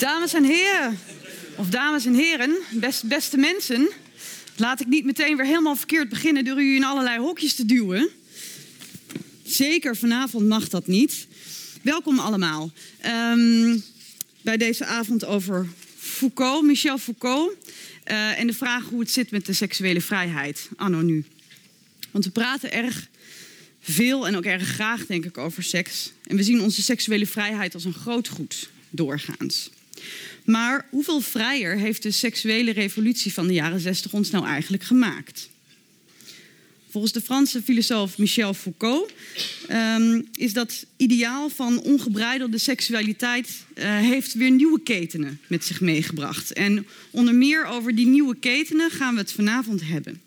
Dames en heren, of dames en heren, best, beste mensen. Laat ik niet meteen weer helemaal verkeerd beginnen door u in allerlei hokjes te duwen. Zeker vanavond mag dat niet. Welkom allemaal ehm, bij deze avond over Foucault, Michel Foucault. Uh, en de vraag hoe het zit met de seksuele vrijheid, anno nu. Want we praten erg veel en ook erg graag, denk ik, over seks. En we zien onze seksuele vrijheid als een groot goed doorgaans. Maar hoeveel vrijer heeft de seksuele revolutie van de jaren 60 ons nou eigenlijk gemaakt? Volgens de Franse filosoof Michel Foucault um, is dat ideaal van ongebreidelde seksualiteit uh, heeft weer nieuwe ketenen met zich meegebracht. En onder meer over die nieuwe ketenen gaan we het vanavond hebben.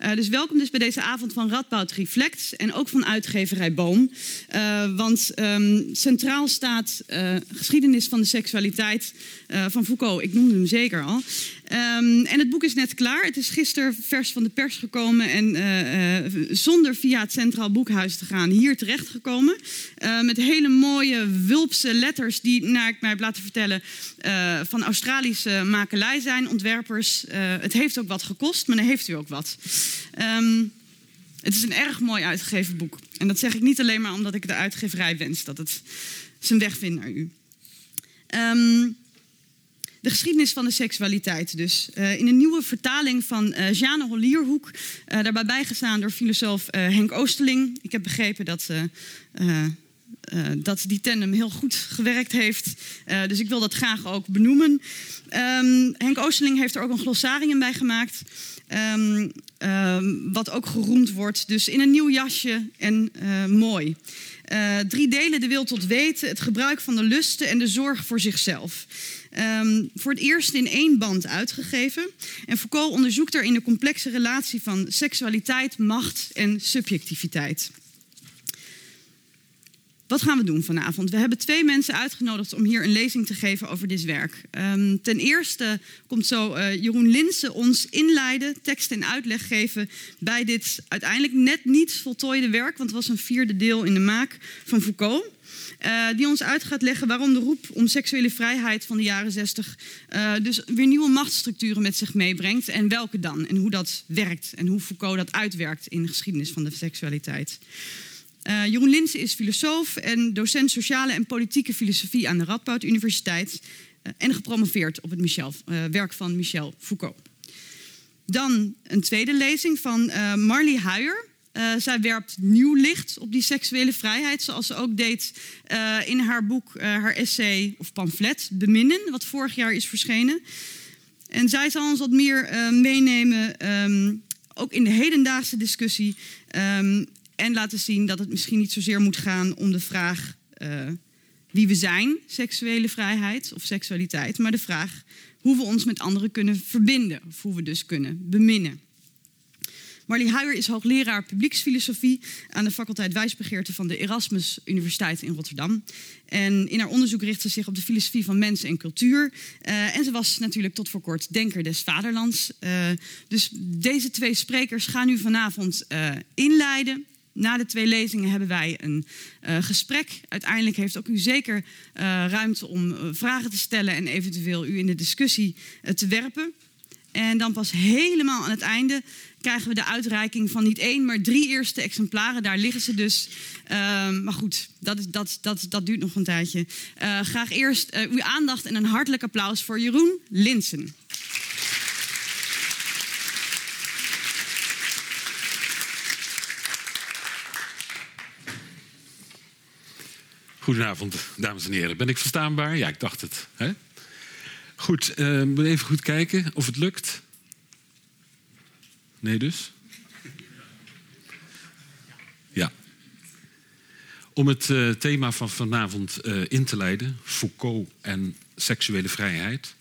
Uh, dus welkom dus bij deze avond van Radboud Reflect en ook van uitgeverij Boom. Uh, want um, centraal staat uh, geschiedenis van de seksualiteit van Foucault. Ik noemde hem zeker al. Um, en het boek is net klaar. Het is gisteren vers van de pers gekomen en uh, uh, zonder via het Centraal Boekhuis te gaan hier terechtgekomen. Uh, met hele mooie wulpse letters die, naar ik mij heb laten vertellen, van Australische makelij zijn, ontwerpers. het heeft ook wat gekost, maar dan heeft u ook wat. Um, het is een erg mooi uitgegeven boek. En dat zeg ik niet alleen maar omdat ik de uitgeverij wens dat het zijn weg vindt naar u. Um, de geschiedenis van de seksualiteit dus. Uh, in een nieuwe vertaling van uh, Jeanne. Uh, daarbij bijgestaan door filosoof Henk Oosterling. Ik heb begrepen dat, dat die tandem heel goed gewerkt heeft. dus ik wil dat graag ook benoemen. Um, Henk Oosterling heeft er ook een glossarium bij gemaakt. Um, um, wat ook geroemd wordt. Dus in een nieuw jasje en mooi. Drie delen de wil tot weten, het gebruik van de lusten en de zorg voor zichzelf. Um, voor het eerst in één band uitgegeven. En Foucault onderzoekt in de complexe relatie van seksualiteit, macht en subjectiviteit. Wat gaan we doen vanavond? We hebben twee mensen uitgenodigd om hier een lezing te geven over dit werk. Um, ten eerste komt zo uh, Jeroen Linsen ons inleiden, tekst en uitleg geven bij dit uiteindelijk net niet voltooide werk, want het was een vierde deel in de maak van Foucault. Uh, die ons uit gaat leggen waarom de roep om seksuele vrijheid van de jaren 60 uh, dus weer nieuwe machtsstructuren met zich meebrengt. En welke dan? En hoe dat werkt en hoe Foucault dat uitwerkt in de geschiedenis van de seksualiteit. Uh, Jeroen Linsen is filosoof en docent sociale en politieke filosofie aan de Radboud Universiteit. Uh, en gepromoveerd op het Michel, uh, werk van Michel Foucault. Dan een tweede lezing van Marley Huijer. zij werpt nieuw licht op die seksuele vrijheid, zoals ze ook deed in haar boek, haar essay of pamflet Beminnen, wat vorig jaar is verschenen. En zij zal ons wat meer meenemen, um, ook in de hedendaagse discussie. Um, en laten zien dat het misschien niet zozeer moet gaan om de vraag uh, wie we zijn, seksuele vrijheid of seksualiteit, maar de vraag hoe we ons met anderen kunnen verbinden, of hoe we dus kunnen beminnen. Marlie Huijer is hoogleraar publieksfilosofie aan de faculteit Wijsbegeerte van de Erasmus Universiteit in Rotterdam. En in haar onderzoek richt ze zich op de filosofie van mens en cultuur. Uh, en ze was natuurlijk tot voor kort denker des vaderlands. Uh, dus deze twee sprekers gaan u vanavond inleiden na de twee lezingen hebben wij een uh, gesprek. Uiteindelijk heeft ook u zeker uh, ruimte om uh, vragen te stellen en eventueel u in de discussie te werpen. En dan pas helemaal aan het einde krijgen we de uitreiking van niet één, maar drie eerste exemplaren. Daar liggen ze dus. Ehm, maar goed, dat, is, dat, dat, dat duurt nog een tijdje. graag eerst uw aandacht en een hartelijk applaus voor Jeroen Linsen. Goedenavond, dames en heren. Ben ik verstaanbaar? Ja, ik dacht het. Hè? Goed, uh, even goed kijken of het lukt. Nee dus? Ja. Om het uh, thema van vanavond uh, in te leiden, Foucault en seksuele vrijheid,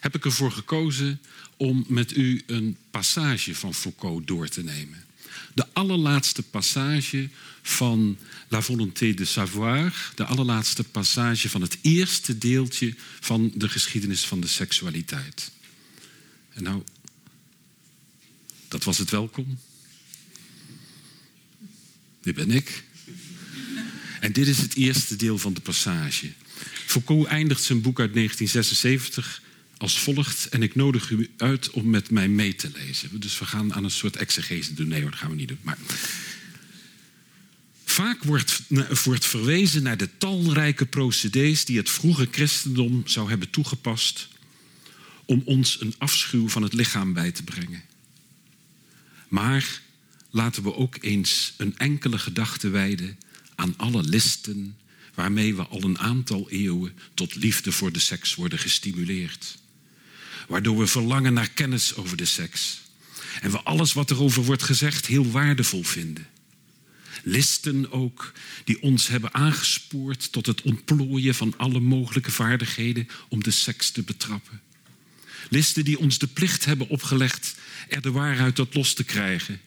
heb ik ervoor gekozen om met u een passage van Foucault door te nemen. De allerlaatste passage van La Volonté de Savoir, de allerlaatste passage van het eerste deeltje van de geschiedenis van de seksualiteit. En nou, dat was het welkom. Dit ben ik. En dit is het eerste deel van de passage. Foucault eindigt zijn boek uit 1976 als volgt. En ik nodig u uit om met mij mee te lezen. Dus we gaan aan een soort exegese doen. Nee hoor, dat gaan we niet doen. Maar Vaak wordt, wordt verwezen naar de talrijke procedés die het vroege christendom zou hebben toegepast om ons een afschuw van het lichaam bij te brengen. Maar laten we ook eens een enkele gedachte wijden aan alle listen waarmee we al een aantal eeuwen tot liefde voor de seks worden gestimuleerd. Waardoor we verlangen naar kennis over de seks. En we alles wat erover wordt gezegd heel waardevol vinden. Listen ook die ons hebben aangespoord tot het ontplooien van alle mogelijke vaardigheden om de seks te betrappen. Listen die ons de plicht hebben opgelegd er de waarheid tot los te krijgen.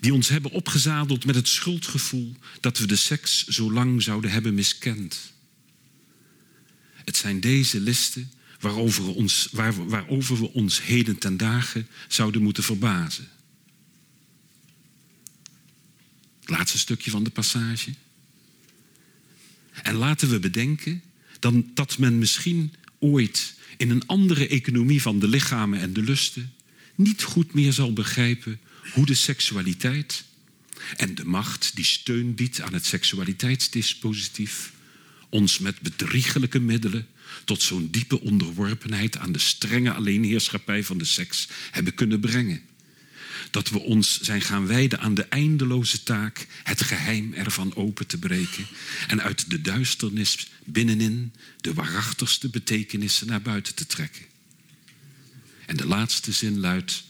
Die ons hebben opgezadeld met het schuldgevoel dat we de seks zo lang zouden hebben miskend. Het zijn deze listen waarover, ons, waar, waarover we ons heden ten dagen zouden moeten verbazen. Het laatste stukje van de passage. En laten we bedenken dan dat men misschien ooit in een andere economie van de lichamen en de lusten niet goed meer zal begrijpen hoe de seksualiteit en de macht die steun biedt aan het seksualiteitsdispositief ons met bedriegelijke middelen tot zo'n diepe onderworpenheid aan de strenge alleenheerschappij van de seks hebben kunnen brengen dat we ons zijn gaan wijden aan de eindeloze taak het geheim ervan open te breken en uit de duisternis binnenin de waarachtigste betekenissen naar buiten te trekken. En de laatste zin luidt: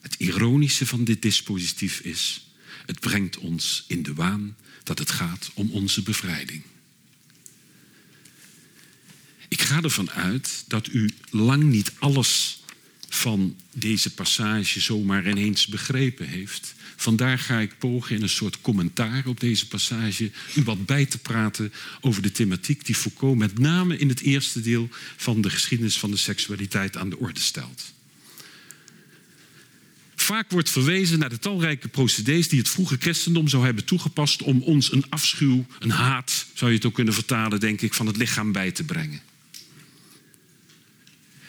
Het ironische van dit dispositief is, het brengt ons in de waan dat het gaat om onze bevrijding. Ik ga ervan uit dat u lang niet alles van deze passage zomaar ineens begrepen heeft. Vandaar ga ik pogen in een soort commentaar op deze passage u wat bij te praten over de thematiek die Foucault met name in het eerste deel van de geschiedenis van de seksualiteit aan de orde stelt. Vaak wordt verwezen naar de talrijke procedés die het vroege christendom zou hebben toegepast om ons een afschuw, een haat, zou je het ook kunnen vertalen, denk ik, van het lichaam bij te brengen.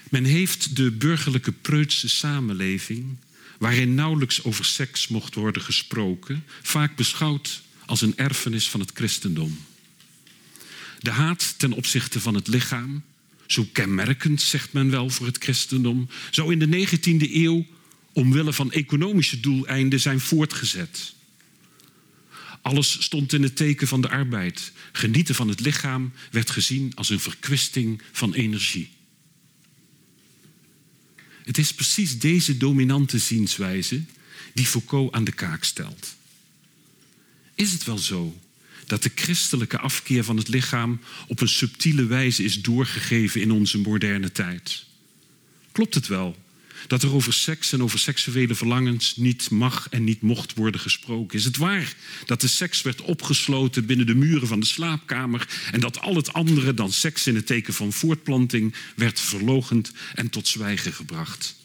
Men heeft de burgerlijke preutse samenleving, waarin nauwelijks over seks mocht worden gesproken, vaak beschouwd als een erfenis van het christendom. De haat ten opzichte van het lichaam, zo kenmerkend zegt men wel voor het christendom, zou in de 19e eeuw omwille van economische doeleinden zijn voortgezet. Alles stond in het teken van de arbeid. Genieten van het lichaam werd gezien als een verkwisting van energie. Het is precies deze dominante zienswijze die Foucault aan de kaak stelt. Is het wel zo dat de christelijke afkeer van het lichaam op een subtiele wijze is doorgegeven in onze moderne tijd? Klopt het wel dat er over seks en over seksuele verlangens niet mag en niet mocht worden gesproken? Is het waar dat de seks werd opgesloten binnen de muren van de slaapkamer en dat al het andere dan seks in het teken van voortplanting werd verlogend en tot zwijgen gebracht?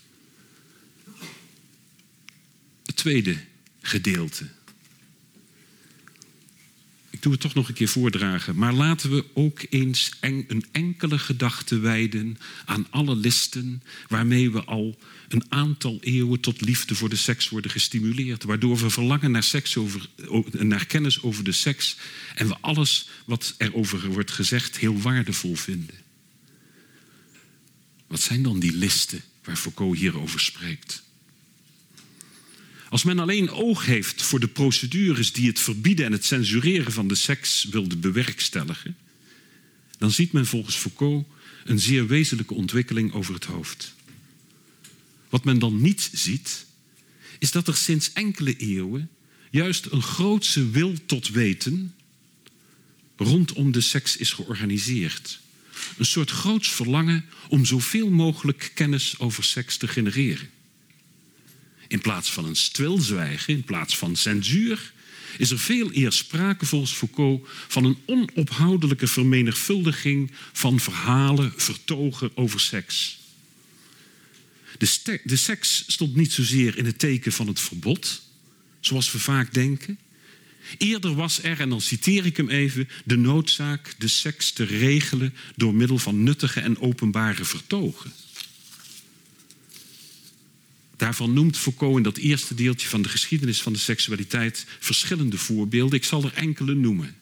Het tweede gedeelte ik doe het toch nog een keer voordragen. Maar laten we ook eens een enkele gedachte wijden aan alle listen waarmee we al een aantal eeuwen tot liefde voor de seks worden gestimuleerd. Waardoor we verlangen naar, seks over, naar kennis over de seks en we alles wat erover wordt gezegd heel waardevol vinden. Wat zijn dan die listen waar Foucault hierover spreekt? Als men alleen oog heeft voor de procedures die het verbieden en het censureren van de seks wilde bewerkstelligen, dan ziet men volgens Foucault een zeer wezenlijke ontwikkeling over het hoofd. Wat men dan niet ziet, is dat er sinds enkele eeuwen juist een grootse wil tot weten rondom de seks is georganiseerd. Een soort groots verlangen om zoveel mogelijk kennis over seks te genereren. In plaats van een stilzwijgen, in plaats van censuur, is er veel eer sprake volgens Foucault van een onophoudelijke vermenigvuldiging van verhalen, vertogen over seks. De, de seks stond niet zozeer in het teken van het verbod, zoals we vaak denken. Eerder was er, en dan citeer ik hem even, de noodzaak de seks te regelen door middel van nuttige en openbare vertogen. Daarvan noemt Foucault in dat eerste deeltje van de geschiedenis van de seksualiteit verschillende voorbeelden. Ik zal er enkele noemen.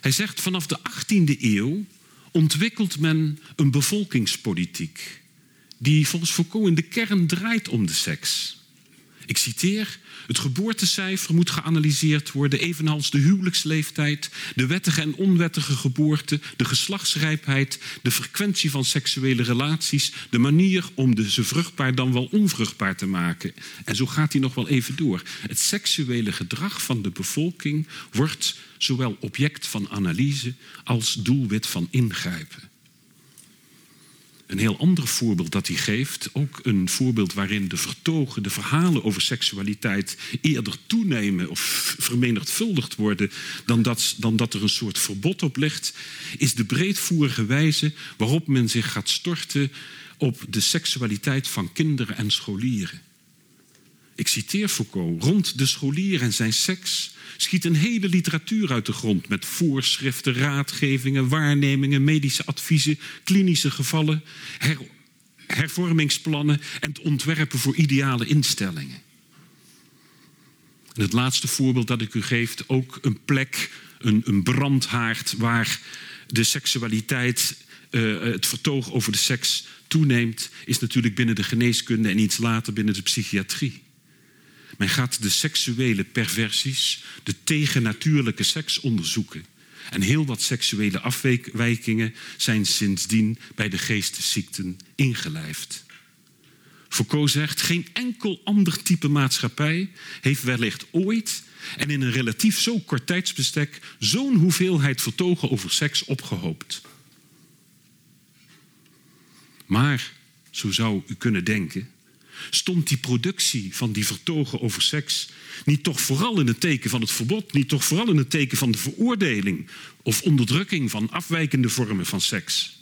Hij zegt vanaf de 18e eeuw ontwikkelt men een bevolkingspolitiek die volgens Foucault in de kern draait om de seks. Ik citeer: Het geboortecijfer moet geanalyseerd worden, evenals de huwelijksleeftijd, de wettige en onwettige geboorte, de geslachtsrijpheid, de frequentie van seksuele relaties, de manier om de ze vruchtbaar dan wel onvruchtbaar te maken. En zo gaat hij nog wel even door. Het seksuele gedrag van de bevolking wordt zowel object van analyse als doelwit van ingrijpen. Een heel ander voorbeeld dat hij geeft, ook een voorbeeld waarin de vertogen, de verhalen over seksualiteit eerder toenemen of vermenigvuldigd worden dan dat, dan dat er een soort verbod op ligt, is de breedvoerige wijze waarop men zich gaat storten op de seksualiteit van kinderen en scholieren. Ik citeer Foucault. Rond de scholier en zijn seks schiet een hele literatuur uit de grond met voorschriften, raadgevingen, waarnemingen, medische adviezen, klinische gevallen, hervormingsplannen en het ontwerpen voor ideale instellingen. En het laatste voorbeeld dat ik u geef, ook een plek, een, een brandhaard waar de seksualiteit, uh, het vertoog over de seks toeneemt, is natuurlijk binnen de geneeskunde en iets later binnen de psychiatrie. Men gaat de seksuele perversies, de tegennatuurlijke seks onderzoeken. En heel wat seksuele afwijkingen zijn sindsdien bij de geestesziekten ingelijfd. Foucault zegt: geen enkel ander type maatschappij heeft wellicht ooit en in een relatief zo kort tijdsbestek zo'n hoeveelheid vertogen over seks opgehoopt. Maar, zo zou u kunnen denken, stond die productie van die vertogen over seks niet toch vooral in het teken van het verbod, niet toch vooral in het teken van de veroordeling of onderdrukking van afwijkende vormen van seks?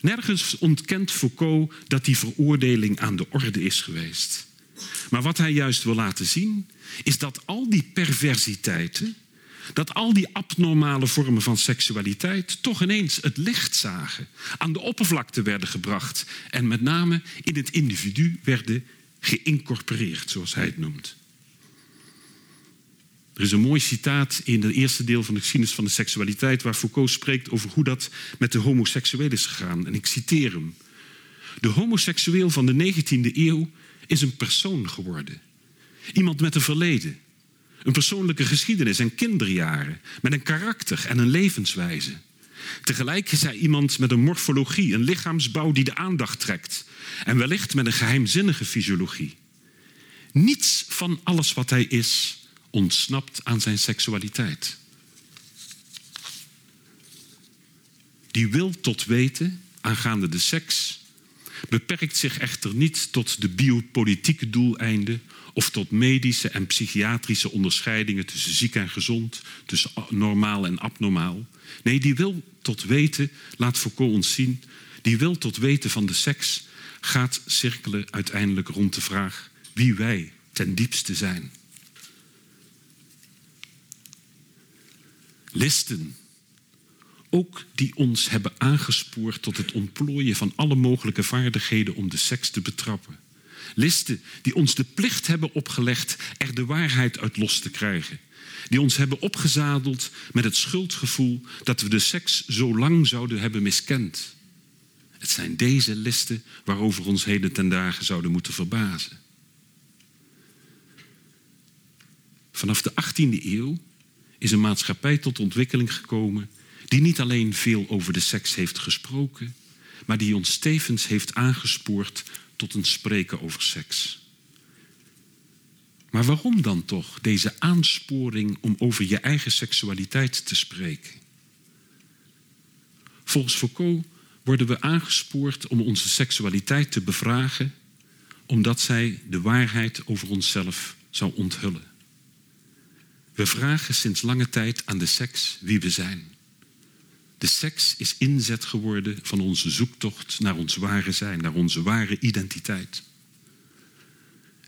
Nergens ontkent Foucault dat die veroordeling aan de orde is geweest. Maar wat hij juist wil laten zien, is dat al die perversiteiten, dat al die abnormale vormen van seksualiteit toch ineens het licht zagen, aan de oppervlakte werden gebracht en met name in het individu werden geïncorporeerd, zoals hij het noemt. Er is een mooi citaat in het eerste deel van de geschiedenis van de seksualiteit, waar Foucault spreekt over hoe dat met de homoseksueel is gegaan. En ik citeer hem. De homoseksueel van de 19e eeuw is een persoon geworden. Iemand met een verleden, een persoonlijke geschiedenis en kinderjaren, met een karakter en een levenswijze. Tegelijk is hij iemand met een morfologie, een lichaamsbouw die de aandacht trekt. En wellicht met een geheimzinnige fysiologie. Niets van alles wat hij is ontsnapt aan zijn seksualiteit. Die wil tot weten aangaande de seks beperkt zich echter niet tot de biopolitieke doeleinden of tot medische en psychiatrische onderscheidingen tussen ziek en gezond, tussen normaal en abnormaal. Nee, die wil tot weten, laat Foucault ons zien, die wil tot weten van de seks gaat cirkelen uiteindelijk rond de vraag wie wij ten diepste zijn. Listen, ook die ons hebben aangespoord tot het ontplooien van alle mogelijke vaardigheden om de seks te betrappen. Listen die ons de plicht hebben opgelegd er de waarheid uit los te krijgen. Die ons hebben opgezadeld met het schuldgevoel dat we de seks zo lang zouden hebben miskend. Het zijn deze listen waarover ons heden ten dagen zouden moeten verbazen. Vanaf de 18e eeuw is een maatschappij tot ontwikkeling gekomen die niet alleen veel over de seks heeft gesproken, maar die ons tevens heeft aangespoord tot een spreken over seks. Maar waarom dan toch deze aansporing om over je eigen seksualiteit te spreken? Volgens Foucault worden we aangespoord om onze seksualiteit te bevragen, omdat zij de waarheid over onszelf zou onthullen. We vragen sinds lange tijd aan de seks wie we zijn. De seks is inzet geworden van onze zoektocht naar ons ware zijn, naar onze ware identiteit.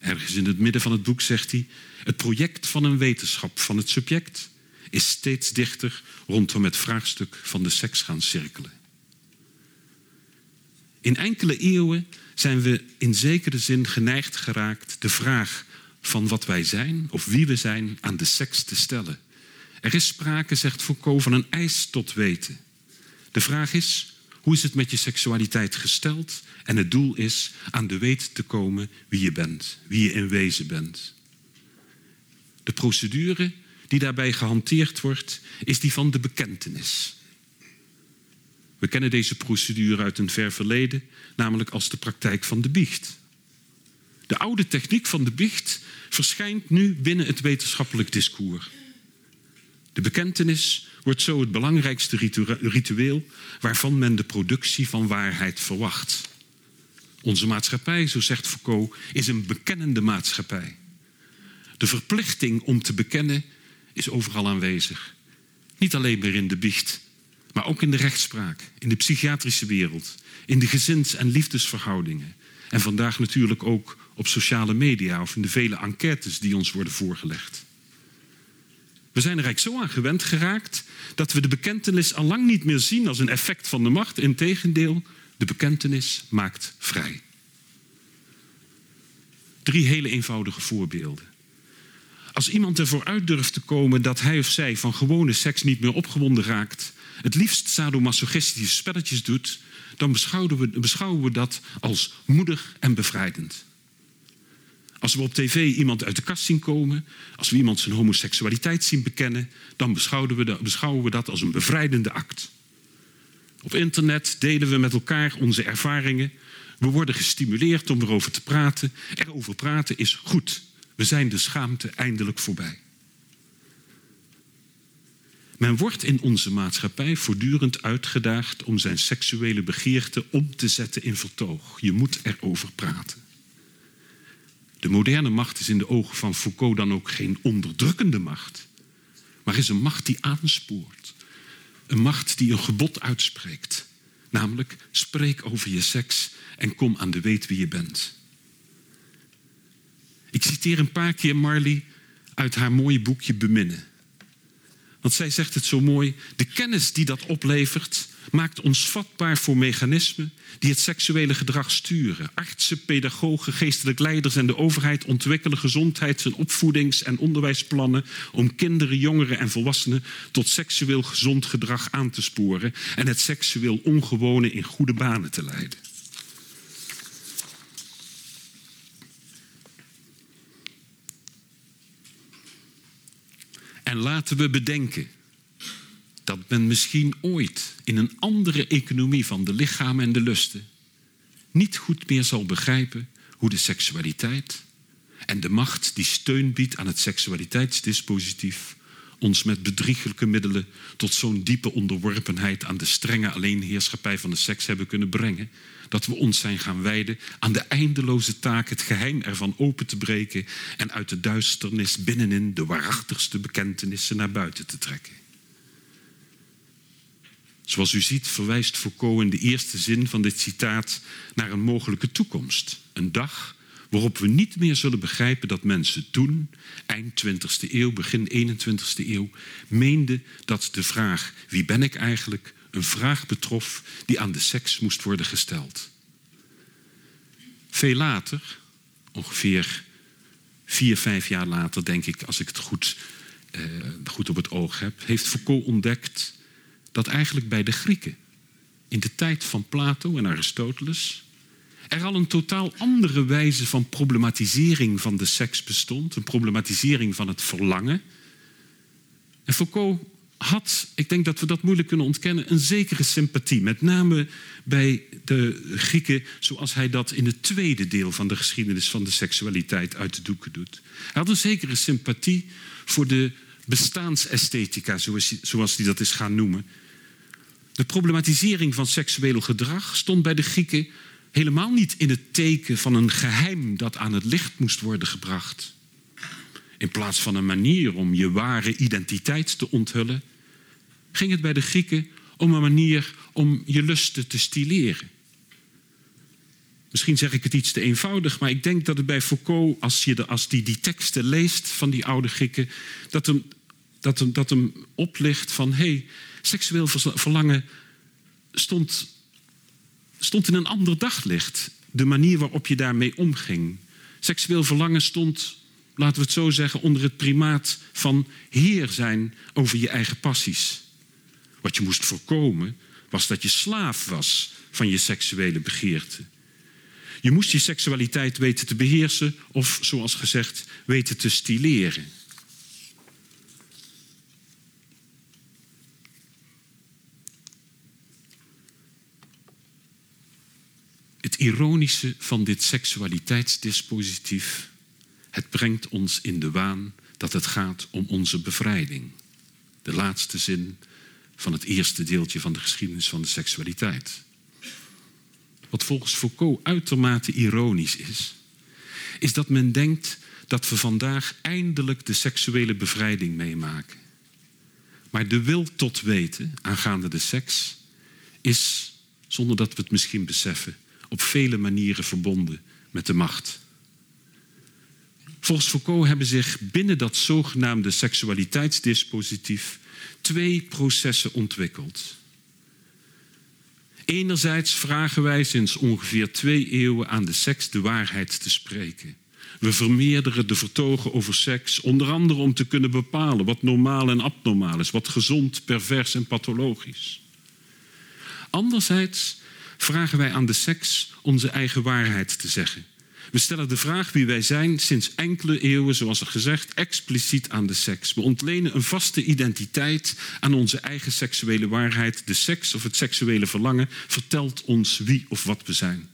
Ergens in het midden van het boek zegt hij: Het project van een wetenschap van het subject is steeds dichter rondom het vraagstuk van de seks gaan cirkelen. In enkele eeuwen zijn we in zekere zin geneigd geraakt de vraag van wat wij zijn of wie we zijn aan de seks te stellen. Er is sprake, zegt Foucault, van een eis tot weten. De vraag is, hoe is het met je seksualiteit gesteld? En het doel is aan de weet te komen wie je bent, wie je in wezen bent. De procedure die daarbij gehanteerd wordt, is die van de bekentenis. We kennen deze procedure uit een ver verleden, namelijk als de praktijk van de biecht. De oude techniek van de biecht verschijnt nu binnen het wetenschappelijk discours. De bekentenis wordt zo het belangrijkste ritueel waarvan men de productie van waarheid verwacht. Onze maatschappij, zo zegt Foucault, is een bekennende maatschappij. De verplichting om te bekennen is overal aanwezig. Niet alleen meer in de biecht, maar ook in de rechtspraak, in de psychiatrische wereld, in de gezins- en liefdesverhoudingen. En vandaag natuurlijk ook op sociale media of in de vele enquêtes die ons worden voorgelegd. We zijn er eigenlijk zo aan gewend geraakt dat we de bekentenis al lang niet meer zien als een effect van de macht. Integendeel, de bekentenis maakt vrij. Drie hele eenvoudige voorbeelden. Als iemand ervoor uit durft te komen dat hij of zij van gewone seks niet meer opgewonden raakt, het liefst sadomasochistische spelletjes doet, dan beschouwen we, beschouwen we dat als moedig en bevrijdend. Als we op tv iemand uit de kast zien komen, als we iemand zijn homoseksualiteit zien bekennen, dan beschouwen we, beschouwen we dat als een bevrijdende act. Op internet delen we met elkaar onze ervaringen. We worden gestimuleerd om erover te praten. Erover praten is goed. We zijn de schaamte eindelijk voorbij. Men wordt in onze maatschappij voortdurend uitgedaagd om zijn seksuele begeerte om te zetten in vertoog. Je moet erover praten. De moderne macht is in de ogen van Foucault dan ook geen onderdrukkende macht, maar is een macht die aanspoort. Een macht die een gebod uitspreekt, namelijk spreek over je seks en kom aan de weet wie je bent. Ik citeer een paar keer Marley uit haar mooie boekje Beminnen. Want zij zegt het zo mooi: de kennis die dat oplevert maakt ons vatbaar voor mechanismen die het seksuele gedrag sturen. Artsen, pedagogen, geestelijk leiders en de overheid ontwikkelen gezondheids- en opvoedings- en onderwijsplannen om kinderen, jongeren en volwassenen tot seksueel gezond gedrag aan te sporen en het seksueel ongewone in goede banen te leiden. En laten we bedenken dat men misschien ooit in een andere economie van de lichamen en de lusten niet goed meer zal begrijpen hoe de seksualiteit en de macht die steun biedt aan het seksualiteitsdispositief ons met bedriegelijke middelen tot zo'n diepe onderworpenheid aan de strenge alleenheerschappij van de seks hebben kunnen brengen, dat we ons zijn gaan wijden aan de eindeloze taak het geheim ervan open te breken en uit de duisternis binnenin de waarachtigste bekentenissen naar buiten te trekken. Zoals u ziet verwijst Foucault in de eerste zin van dit citaat naar een mogelijke toekomst. Een dag waarop we niet meer zullen begrijpen dat mensen toen, eind 20e eeuw, begin 21e eeuw, meenden dat de vraag wie ben ik eigenlijk een vraag betrof die aan de seks moest worden gesteld. Veel later, ongeveer vier, vijf jaar later, denk ik, als ik het goed, eh, goed op het oog heb, heeft Foucault ontdekt dat eigenlijk bij de Grieken, in de tijd van Plato en Aristoteles, er al een totaal andere wijze van problematisering van de seks bestond, een problematisering van het verlangen. En Foucault had, ik denk dat we dat moeilijk kunnen ontkennen, een zekere sympathie. Met name bij de Grieken, zoals hij dat in het tweede deel van de geschiedenis van de seksualiteit uit de doeken doet. Hij had een zekere sympathie voor de bestaansesthetica, zoals hij dat is gaan noemen. De problematisering van seksueel gedrag stond bij de Grieken helemaal niet in het teken van een geheim dat aan het licht moest worden gebracht. In plaats van een manier om je ware identiteit te onthullen, ging het bij de Grieken om een manier om je lusten te stileren. Misschien zeg ik het iets te eenvoudig, maar ik denk dat het bij Foucault, als je de, als die, die teksten leest van die oude Grieken, dat hem, dat hem, dat hem oplicht van hé, hey, seksueel verlangen stond, stond in een ander daglicht. De manier waarop je daarmee omging. Seksueel verlangen stond, laten we het zo zeggen, onder het primaat van heer zijn over je eigen passies. Wat je moest voorkomen was dat je slaaf was van je seksuele begeerte. Je moest je seksualiteit weten te beheersen of, zoals gezegd, weten te stileren. Het ironische van dit seksualiteitsdispositief, het brengt ons in de waan dat het gaat om onze bevrijding. De laatste zin van het eerste deeltje van de geschiedenis van de seksualiteit. Wat volgens Foucault uitermate ironisch is, is dat men denkt dat we vandaag eindelijk de seksuele bevrijding meemaken. Maar de wil tot weten aangaande de seks is, zonder dat we het misschien beseffen, op vele manieren verbonden met de macht. Volgens Foucault hebben zich binnen dat zogenaamde seksualiteitsdispositief twee processen ontwikkeld. Enerzijds vragen wij sinds ongeveer twee eeuwen aan de seks de waarheid te spreken. We vermeerderen de vertogen over seks, onder andere om te kunnen bepalen wat normaal en abnormaal is, wat gezond, pervers en pathologisch. Anderzijds vragen wij aan de seks onze eigen waarheid te zeggen. We stellen de vraag wie wij zijn sinds enkele eeuwen, zoals er gezegd, expliciet aan de seks. We ontlenen een vaste identiteit aan onze eigen seksuele waarheid. De seks of het seksuele verlangen vertelt ons wie of wat we zijn.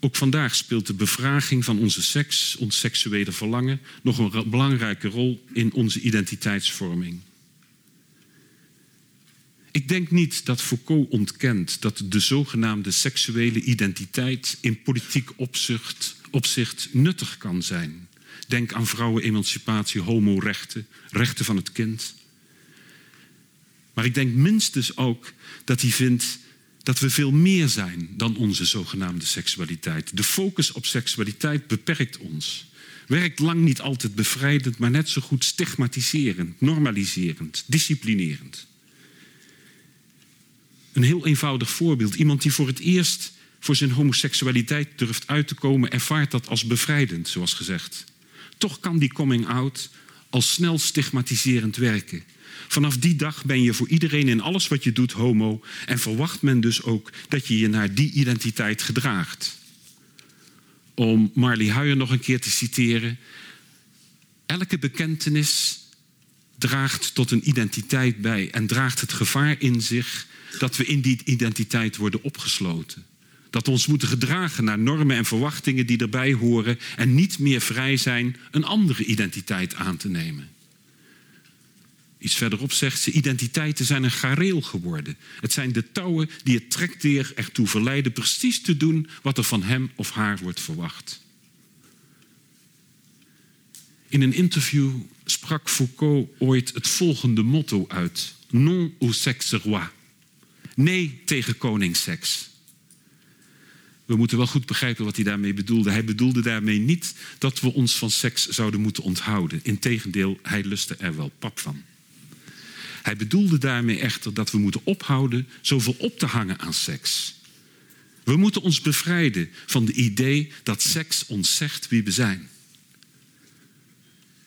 Ook vandaag speelt de bevraging van onze seks, ons seksuele verlangen, nog een belangrijke rol in onze identiteitsvorming. Ik denk niet dat Foucault ontkent dat de zogenaamde seksuele identiteit in politiek opzicht, opzicht nuttig kan zijn. Denk aan vrouwenemancipatie, homorechten, rechten van het kind. Maar ik denk minstens ook dat hij vindt dat we veel meer zijn dan onze zogenaamde seksualiteit. De focus op seksualiteit beperkt ons. Werkt lang niet altijd bevrijdend, maar net zo goed stigmatiserend, normaliserend, disciplinerend. Een heel eenvoudig voorbeeld. Iemand die voor het eerst voor zijn homoseksualiteit durft uit te komen, ervaart dat als bevrijdend, zoals gezegd. Toch kan die coming out al snel stigmatiserend werken. Vanaf die dag ben je voor iedereen in alles wat je doet homo en verwacht men dus ook dat je je naar die identiteit gedraagt. Om Marley Huijer nog een keer te citeren: elke bekentenis draagt tot een identiteit bij en draagt het gevaar in zich dat we in die identiteit worden opgesloten. Dat we ons moeten gedragen naar normen en verwachtingen die erbij horen en niet meer vrij zijn een andere identiteit aan te nemen. Iets verderop zegt ze: identiteiten zijn een gareel geworden. Het zijn de touwen die het trekteer ertoe verleiden precies te doen wat er van hem of haar wordt verwacht. In een interview sprak Foucault ooit het volgende motto uit: Non au sexe roi. Nee tegen koningsseks. We moeten wel goed begrijpen wat hij daarmee bedoelde. Hij bedoelde daarmee niet dat we ons van seks zouden moeten onthouden. Integendeel, hij lustte er wel pap van. Hij bedoelde daarmee echter dat we moeten ophouden zoveel op te hangen aan seks. We moeten ons bevrijden van het idee dat seks ons zegt wie we zijn.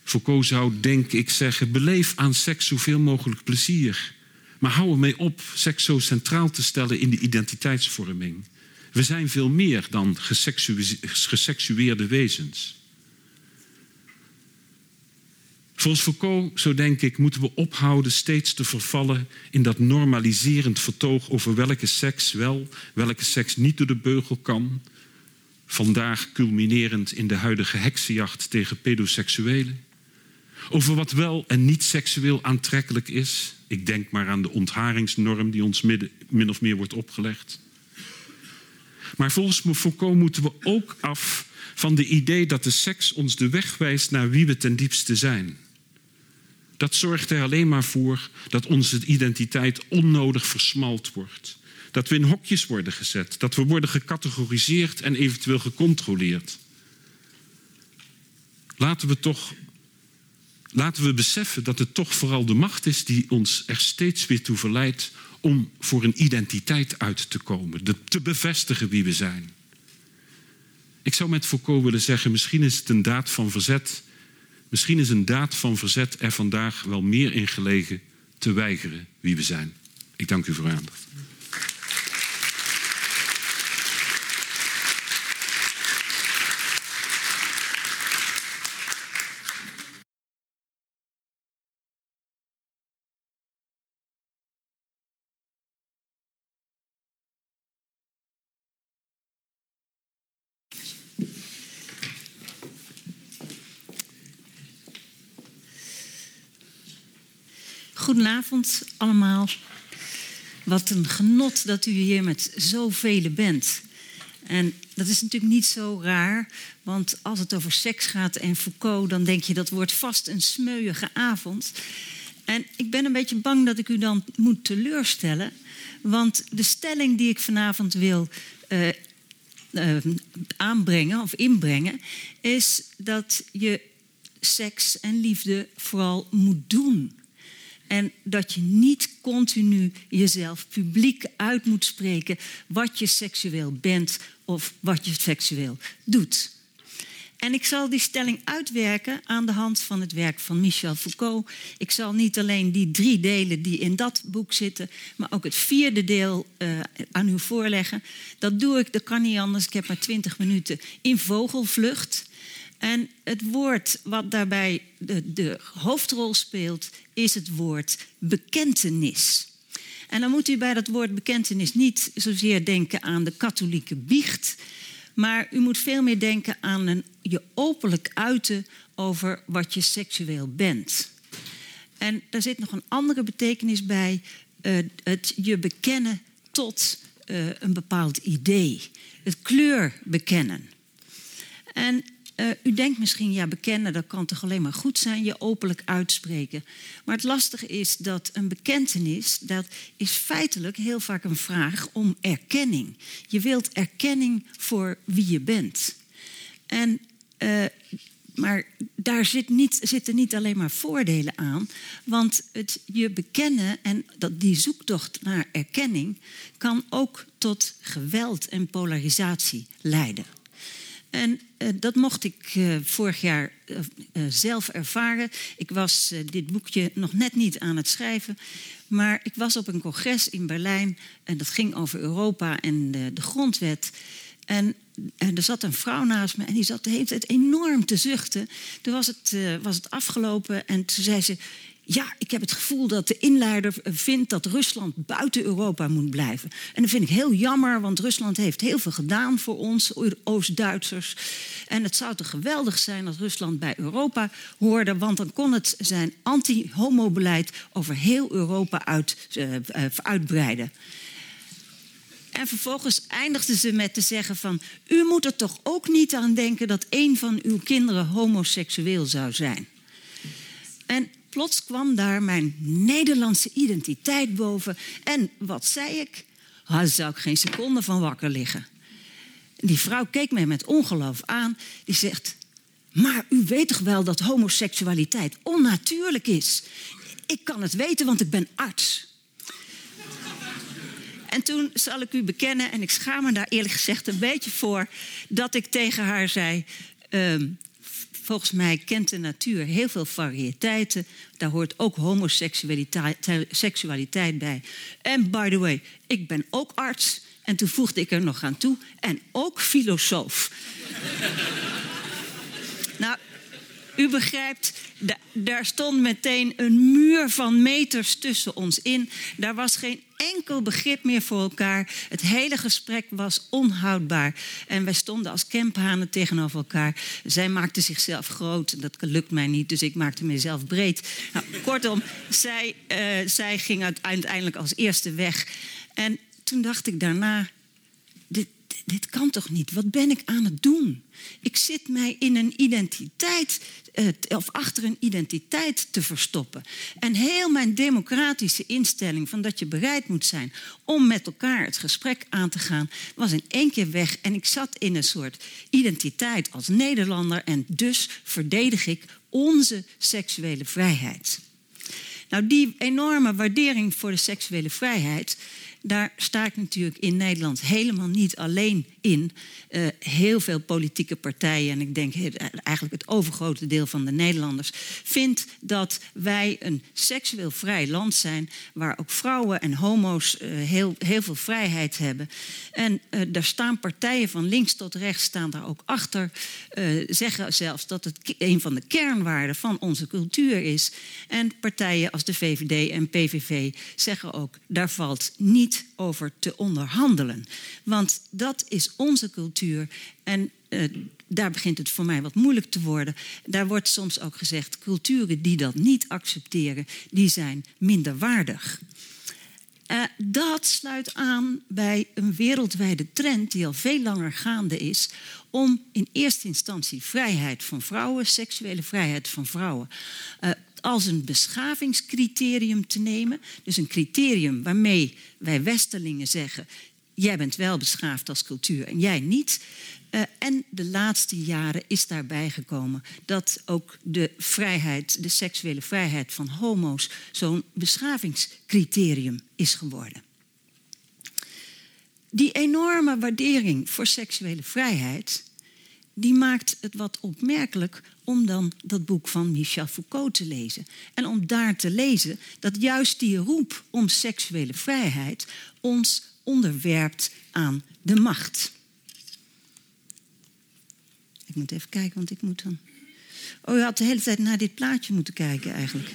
Foucault zou, denk ik, zeggen: beleef aan seks zoveel mogelijk plezier. Maar hou ermee op seks zo centraal te stellen in de identiteitsvorming. We zijn veel meer dan geseksueerde wezens. Volgens Foucault, zo denk ik, moeten we ophouden steeds te vervallen in dat normaliserend vertoog over welke seks wel, welke seks niet door de beugel kan. Vandaag culminerend in de huidige heksenjacht tegen pedoseksuelen. Over wat wel en niet seksueel aantrekkelijk is. Ik denk maar aan de ontharingsnorm die ons min of meer wordt opgelegd. Maar volgens Foucault moeten we ook af van de idee dat de seks ons de weg wijst naar wie we ten diepste zijn. Dat zorgt er alleen maar voor dat onze identiteit onnodig versmalt wordt. Dat we in hokjes worden gezet. Dat we worden gecategoriseerd en eventueel gecontroleerd. Laten we toch. Laten we beseffen dat het toch vooral de macht is die ons er steeds weer toe verleidt om voor een identiteit uit te komen, de, te bevestigen wie we zijn. Ik zou met Foucault willen zeggen, misschien is het een daad van verzet. Misschien is een daad van verzet er vandaag wel meer in gelegen te weigeren wie we zijn. Ik dank u voor uw aandacht. Goedenavond allemaal. Wat een genot dat u hier met zoveel bent. En dat is natuurlijk niet zo raar, want als het over seks gaat en Foucault, dan denk je dat wordt vast een smeuïge avond. En ik ben een beetje bang dat ik u dan moet teleurstellen, want de stelling die ik vanavond wil uh, uh, aanbrengen of inbrengen, is dat je seks en liefde vooral moet doen. En dat je niet continu jezelf publiek uit moet spreken wat je seksueel bent of wat je seksueel doet. En ik zal die stelling uitwerken aan de hand van het werk van Michel Foucault. Ik zal niet alleen die drie delen die in dat boek zitten, maar ook het vierde deel uh, aan u voorleggen. Dat doe ik, dat kan niet anders. Ik heb maar twintig minuten in vogelvlucht. En het woord wat daarbij de, de, hoofdrol speelt, is het woord bekentenis. En dan moet u bij dat woord bekentenis niet zozeer denken aan de katholieke biecht, maar u moet veel meer denken aan een, je openlijk uiten over wat je seksueel bent. En daar zit nog een andere betekenis bij, uh, het je bekennen tot uh, een bepaald idee, het kleur bekennen. En uh, u denkt misschien, ja, bekennen, dat kan toch alleen maar goed zijn, je openlijk uitspreken. Maar het lastige is dat een bekentenis, dat is feitelijk heel vaak een vraag om erkenning. Je wilt erkenning voor wie je bent. En, uh, maar daar zit niet, zitten niet alleen maar voordelen aan, want het je bekennen en dat, die zoektocht naar erkenning kan ook tot geweld en polarisatie leiden. En uh, dat mocht ik uh, vorig jaar uh, zelf ervaren. Ik was dit boekje nog net niet aan het schrijven. Maar ik was op een congres in Berlijn. En dat ging over Europa en de, de grondwet. En, en, er zat een vrouw naast me en die zat de hele tijd enorm te zuchten. Toen was het, was het afgelopen en toen zei ze... Ja, ik heb het gevoel dat de inleider vindt dat Rusland buiten Europa moet blijven. En dat vind ik heel jammer, want Rusland heeft heel veel gedaan voor ons, Oost-Duitsers. En het zou toch geweldig zijn als Rusland bij Europa hoorde, want dan kon het zijn anti-homo-beleid over heel Europa uit, uh, uitbreiden. En vervolgens eindigde ze met te zeggen van... u moet er toch ook niet aan denken dat een van uw kinderen homoseksueel zou zijn. En plots kwam daar mijn Nederlandse identiteit boven. En wat zei ik? Daar zou ik geen seconde van wakker liggen. Die vrouw keek mij met ongeloof aan. Die zegt: Maar u weet toch wel dat homoseksualiteit onnatuurlijk is? Ik kan het weten, want ik ben arts. En toen zal ik u bekennen, en ik schaam me daar eerlijk gezegd een beetje voor, dat ik tegen haar zei: ehm, volgens mij kent de natuur heel veel variëteiten. Daar hoort ook homoseksualiteit bij. En by the way, ik ben ook arts. En toen voegde ik er nog aan toe. En ook filosoof. nou, u begrijpt, daar stond meteen een muur van meters tussen ons in. Daar was geen enkel begrip meer voor elkaar. Het hele gesprek was onhoudbaar. En wij stonden als kemphanen tegenover elkaar. Zij maakte zichzelf groot. Dat lukt mij niet, dus ik maakte mezelf breed. Nou, kortom, zij, uh, zij ging uiteindelijk als eerste weg. En toen dacht ik daarna... Dit, kan toch niet? Wat ben ik aan het doen? Ik zit mij in een identiteit, eh, of achter een identiteit te verstoppen. En heel mijn democratische instelling van dat je bereid moet zijn om met elkaar het gesprek aan te gaan, was in één keer weg. En ik zat in een soort identiteit als Nederlander en dus verdedig ik onze seksuele vrijheid. Nou, die enorme waardering voor de seksuele vrijheid, daar sta ik natuurlijk in Nederland helemaal niet alleen in. Uh, heel veel politieke partijen, en ik denk eigenlijk het overgrote deel van de Nederlanders, vindt dat wij een seksueel vrij land zijn, waar ook vrouwen en homo's uh, heel, heel veel vrijheid hebben. En uh, daar staan partijen van links tot rechts staan daar ook achter, zeggen zelfs dat het een van de kernwaarden van onze cultuur is. En partijen als de VVD en PVV zeggen ook, daar valt niet over te onderhandelen. Want dat is onze cultuur en uh, daar begint het voor mij wat moeilijk te worden. Daar wordt soms ook gezegd, culturen die dat niet accepteren, die zijn minder waardig. Uh, dat sluit aan bij een wereldwijde trend die al veel langer gaande is om in eerste instantie vrijheid van vrouwen, seksuele vrijheid van vrouwen, uh, als een beschavingscriterium te nemen. Dus een criterium waarmee wij Westerlingen zeggen: jij bent wel beschaafd als cultuur en jij niet. Uh, en de laatste jaren is daarbij gekomen dat ook de vrijheid, de seksuele vrijheid van homo's, zo'n beschavingscriterium is geworden. Die enorme waardering voor seksuele vrijheid die maakt het wat opmerkelijk om dan dat boek van Michel Foucault te lezen. En om daar te lezen dat juist die roep om seksuele vrijheid ons onderwerpt aan de macht. Ik moet even kijken, want ik moet dan. Oh, je had de hele tijd naar dit plaatje moeten kijken eigenlijk.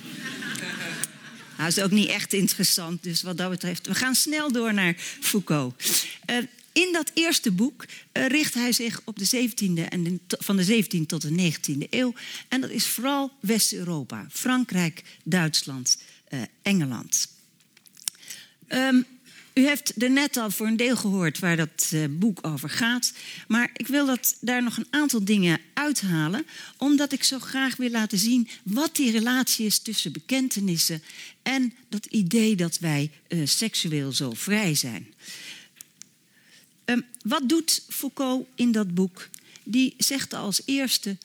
Dat is ook niet echt interessant, dus wat dat betreft. We gaan snel door naar Foucault. Uh, in dat eerste boek uh, richt hij zich op de 17e en van de 17e tot de 19e eeuw. En dat is vooral West-Europa, Frankrijk, Duitsland, uh, Engeland. Um, u heeft er net al voor een deel gehoord waar dat uh, boek over gaat. Maar ik wil dat, daar nog een aantal dingen uithalen, omdat ik zo graag wil laten zien wat die relatie is tussen bekentenissen en dat idee dat wij seksueel zo vrij zijn. Um, wat doet Foucault in dat boek? Die zegt als eerste: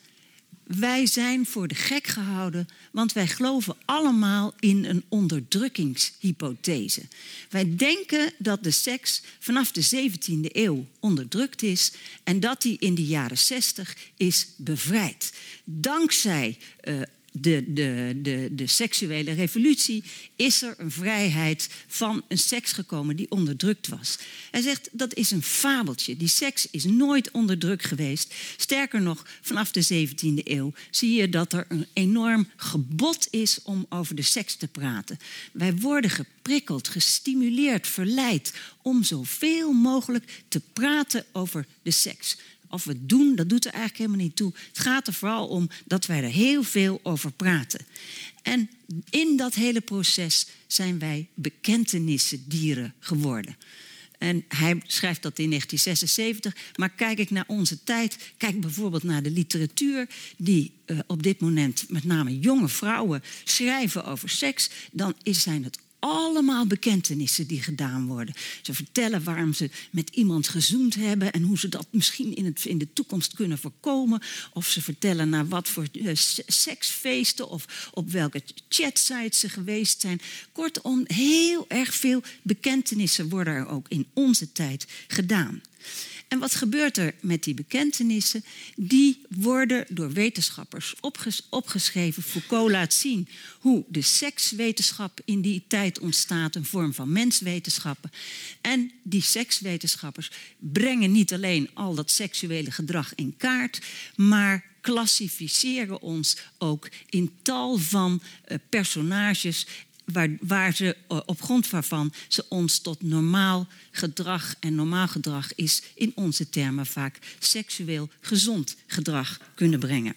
wij zijn voor de gek gehouden, want wij geloven allemaal in een onderdrukkingshypothese. Wij denken dat de seks vanaf de 17e eeuw onderdrukt is en dat die in de jaren 60 is bevrijd. Dankzij uh, de, de, de, de seksuele revolutie is er een vrijheid van een seks gekomen die onderdrukt was. Hij zegt dat is een fabeltje. Die seks is nooit onderdrukt geweest. Sterker nog, vanaf de 17e eeuw zie je dat er een enorm gebod is om over de seks te praten. Wij worden geprikkeld, gestimuleerd, verleid om zoveel mogelijk te praten over de seks of we doen, dat doet er eigenlijk helemaal niet toe. Het gaat er vooral om dat wij er heel veel over praten. En in dat hele proces zijn wij bekentenissendieren geworden. En hij schrijft dat in 1976. Maar kijk ik naar onze tijd, kijk bijvoorbeeld naar de literatuur, die uh, op dit moment met name jonge vrouwen schrijven over seks, dan zijn het allemaal bekentenissen die gedaan worden. Ze vertellen waarom ze met iemand gezoend hebben en hoe ze dat misschien in, het, in de toekomst kunnen voorkomen. Of ze vertellen naar wat voor uh, seksfeesten of op welke chatsites ze geweest zijn. Kortom, heel erg veel bekentenissen worden er ook in onze tijd gedaan. En wat gebeurt er met die bekentenissen? Die worden door wetenschappers opges opgeschreven. Foucault laat zien hoe de sekswetenschap in die tijd ontstaat, een vorm van menswetenschappen. En die sekswetenschappers brengen niet alleen al dat seksuele gedrag in kaart, maar klassificeren ons ook in tal van uh, personages waar, waar ze eh, op grond waarvan ze ons tot normaal gedrag, en normaal gedrag is in onze termen vaak seksueel gezond gedrag kunnen brengen.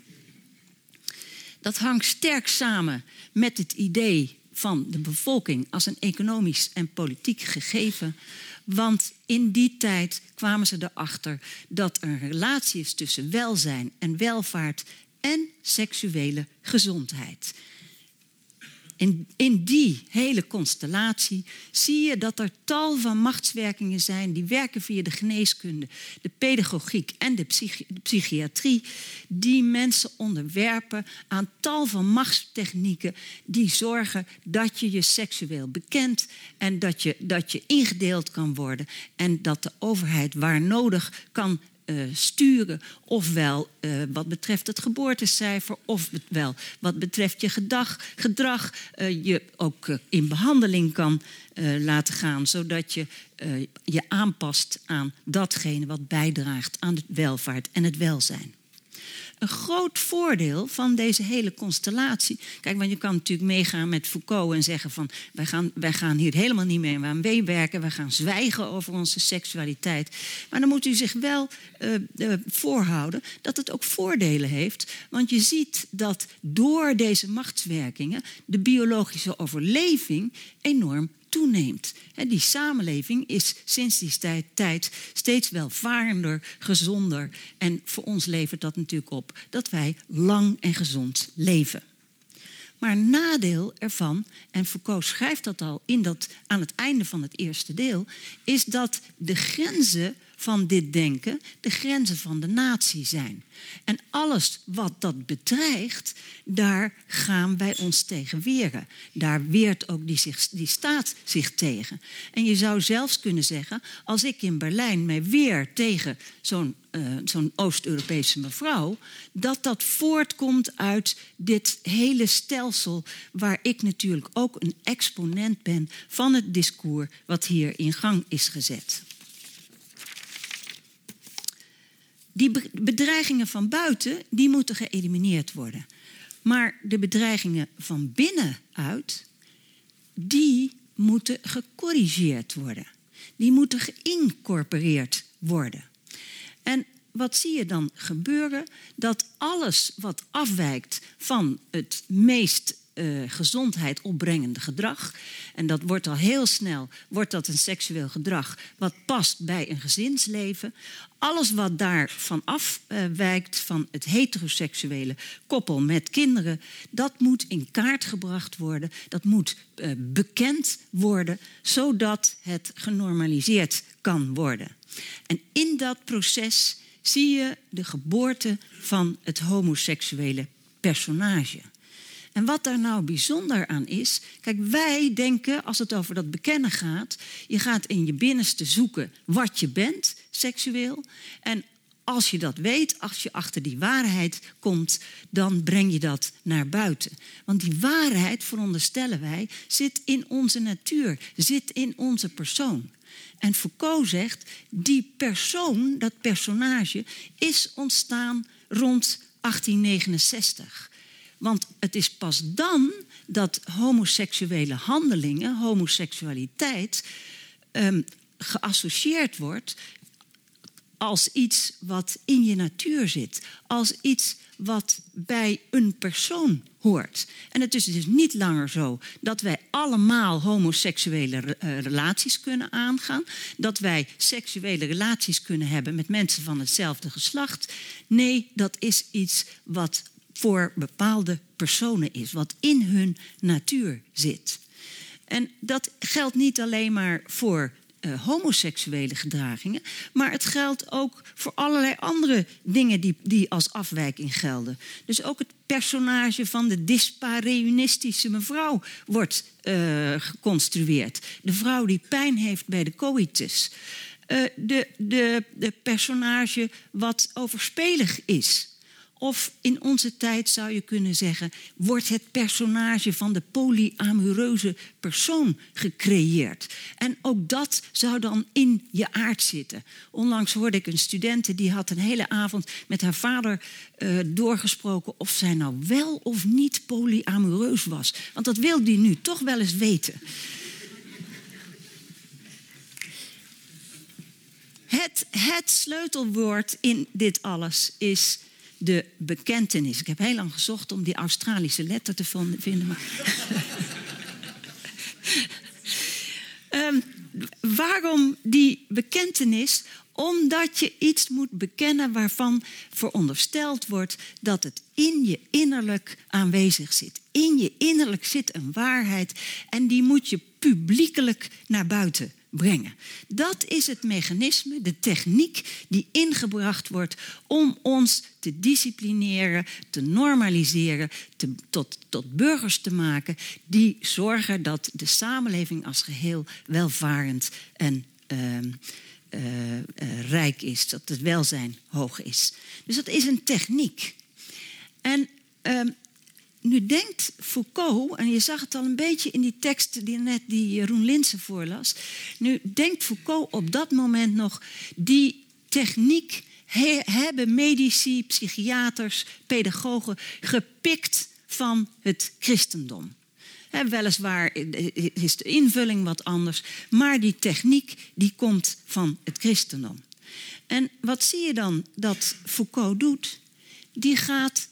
Dat hangt sterk samen met het idee van de bevolking als een economisch en politiek gegeven. Want in die tijd kwamen ze erachter dat er een relatie is tussen welzijn en welvaart en seksuele gezondheid. In, die hele constellatie zie je dat er tal van machtswerkingen zijn die werken via de geneeskunde, de pedagogiek en de, de psychiatrie, die mensen onderwerpen aan tal van machtstechnieken die zorgen dat je je seksueel bekent en dat je, dat je ingedeeld kan worden en dat de overheid waar nodig kan uh, sturen. Ofwel uh, wat betreft het geboortecijfer, ofwel wat betreft je gedag, gedrag, uh, je ook in behandeling kan laten gaan, zodat je je aanpast aan datgene wat bijdraagt aan de welvaart en het welzijn een groot voordeel van deze hele constellatie. Kijk, want je kan natuurlijk meegaan met Foucault en zeggen van wij gaan, wij gaan hier helemaal niet mee aan meewerken, wij gaan zwijgen over onze seksualiteit. Maar dan moet u zich wel uh, uh, voorhouden dat het ook voordelen heeft. Want je ziet dat door deze machtswerkingen de biologische overleving enorm toeneemt. Die samenleving is sinds die tijd steeds welvarender, gezonder. En voor ons levert dat natuurlijk op dat wij lang en gezond leven. Maar nadeel ervan, en Foucault schrijft dat al in dat, aan het einde van het eerste deel, is dat de grenzen van dit denken de grenzen van de natie zijn. En alles wat dat bedreigt, daar gaan wij ons tegen weren. Daar weert ook die, zich, die staat zich tegen. En je zou zelfs kunnen zeggen, als ik in Berlijn mij weer tegen zo'n uh, zo'n Oost-Europese mevrouw, dat dat voortkomt uit dit hele stelsel waar ik natuurlijk ook een exponent ben van het discours wat hier in gang is gezet. Die bedreigingen van buiten, die moeten geëlimineerd worden. Maar de bedreigingen van binnenuit, die moeten gecorrigeerd worden. Die moeten geïncorporeerd worden. En wat zie je dan gebeuren? Dat alles wat afwijkt van het meest uh, gezondheid opbrengende gedrag. En dat wordt al heel snel wordt dat een seksueel gedrag wat past bij een gezinsleven. Alles wat daarvan afwijkt van het heteroseksuele koppel met kinderen, dat moet in kaart gebracht worden. Dat moet uh, bekend worden, zodat het genormaliseerd kan worden. En in dat proces zie je de geboorte van het homoseksuele personage. En wat daar nou bijzonder aan is, kijk, wij denken als het over dat bekennen gaat, je gaat in je binnenste zoeken wat je bent, seksueel. En als je dat weet, als je achter die waarheid komt, dan breng je dat naar buiten. Want die waarheid, veronderstellen wij, zit in onze natuur, zit in onze persoon. En Foucault zegt, die persoon, dat personage, is ontstaan rond 1869. Want het is pas dan dat homoseksuele handelingen, homoseksualiteit, um, geassocieerd wordt als iets wat in je natuur zit, als iets wat bij een persoon hoort. En het is dus niet langer zo dat wij allemaal homoseksuele uh, relaties kunnen aangaan, dat wij seksuele relaties kunnen hebben met mensen van hetzelfde geslacht. Nee, dat is iets wat voor bepaalde personen is, wat in hun natuur zit. En dat geldt niet alleen maar voor uh, homoseksuele gedragingen, maar het geldt ook voor allerlei andere dingen die, die als afwijking gelden. Dus ook het personage van de dispareunistische mevrouw wordt uh, geconstrueerd. De vrouw die pijn heeft bij de coitus. Uh, de, de, de personage wat overspelig is. Of in onze tijd zou je kunnen zeggen, wordt het personage van de polyamoreuze persoon gecreëerd. En ook dat zou dan in je aard zitten. Onlangs hoorde ik een studente die had een hele avond met haar vader uh, doorgesproken of zij nou wel of niet polyamoreus was. Want dat wil die nu toch wel eens weten. Het, het sleutelwoord in dit alles is de bekentenis. Ik heb heel lang gezocht om die Australische letter te vinden. Maar um, waarom die bekentenis? Omdat je iets moet bekennen waarvan verondersteld wordt dat het in je innerlijk aanwezig zit. In je innerlijk zit een waarheid en die moet je publiekelijk naar buiten brengen. Dat is het mechanisme, de techniek die ingebracht wordt om ons te disciplineren, te normaliseren, tot, tot burgers te maken die zorgen dat de samenleving als geheel welvarend en ehm, uh, uh, rijk is, dat het welzijn hoog is. Dus dat is een techniek. En uh, nu denkt Foucault, en je zag het al een beetje in die tekst die net die Jeroen Linsen voorlas. Nu denkt Foucault op dat moment nog, die techniek he, hebben medici, psychiaters, pedagogen gepikt van het christendom. Weliswaar is de invulling wat anders, maar die techniek die komt van het christendom. En wat zie je dan dat Foucault doet? Die gaat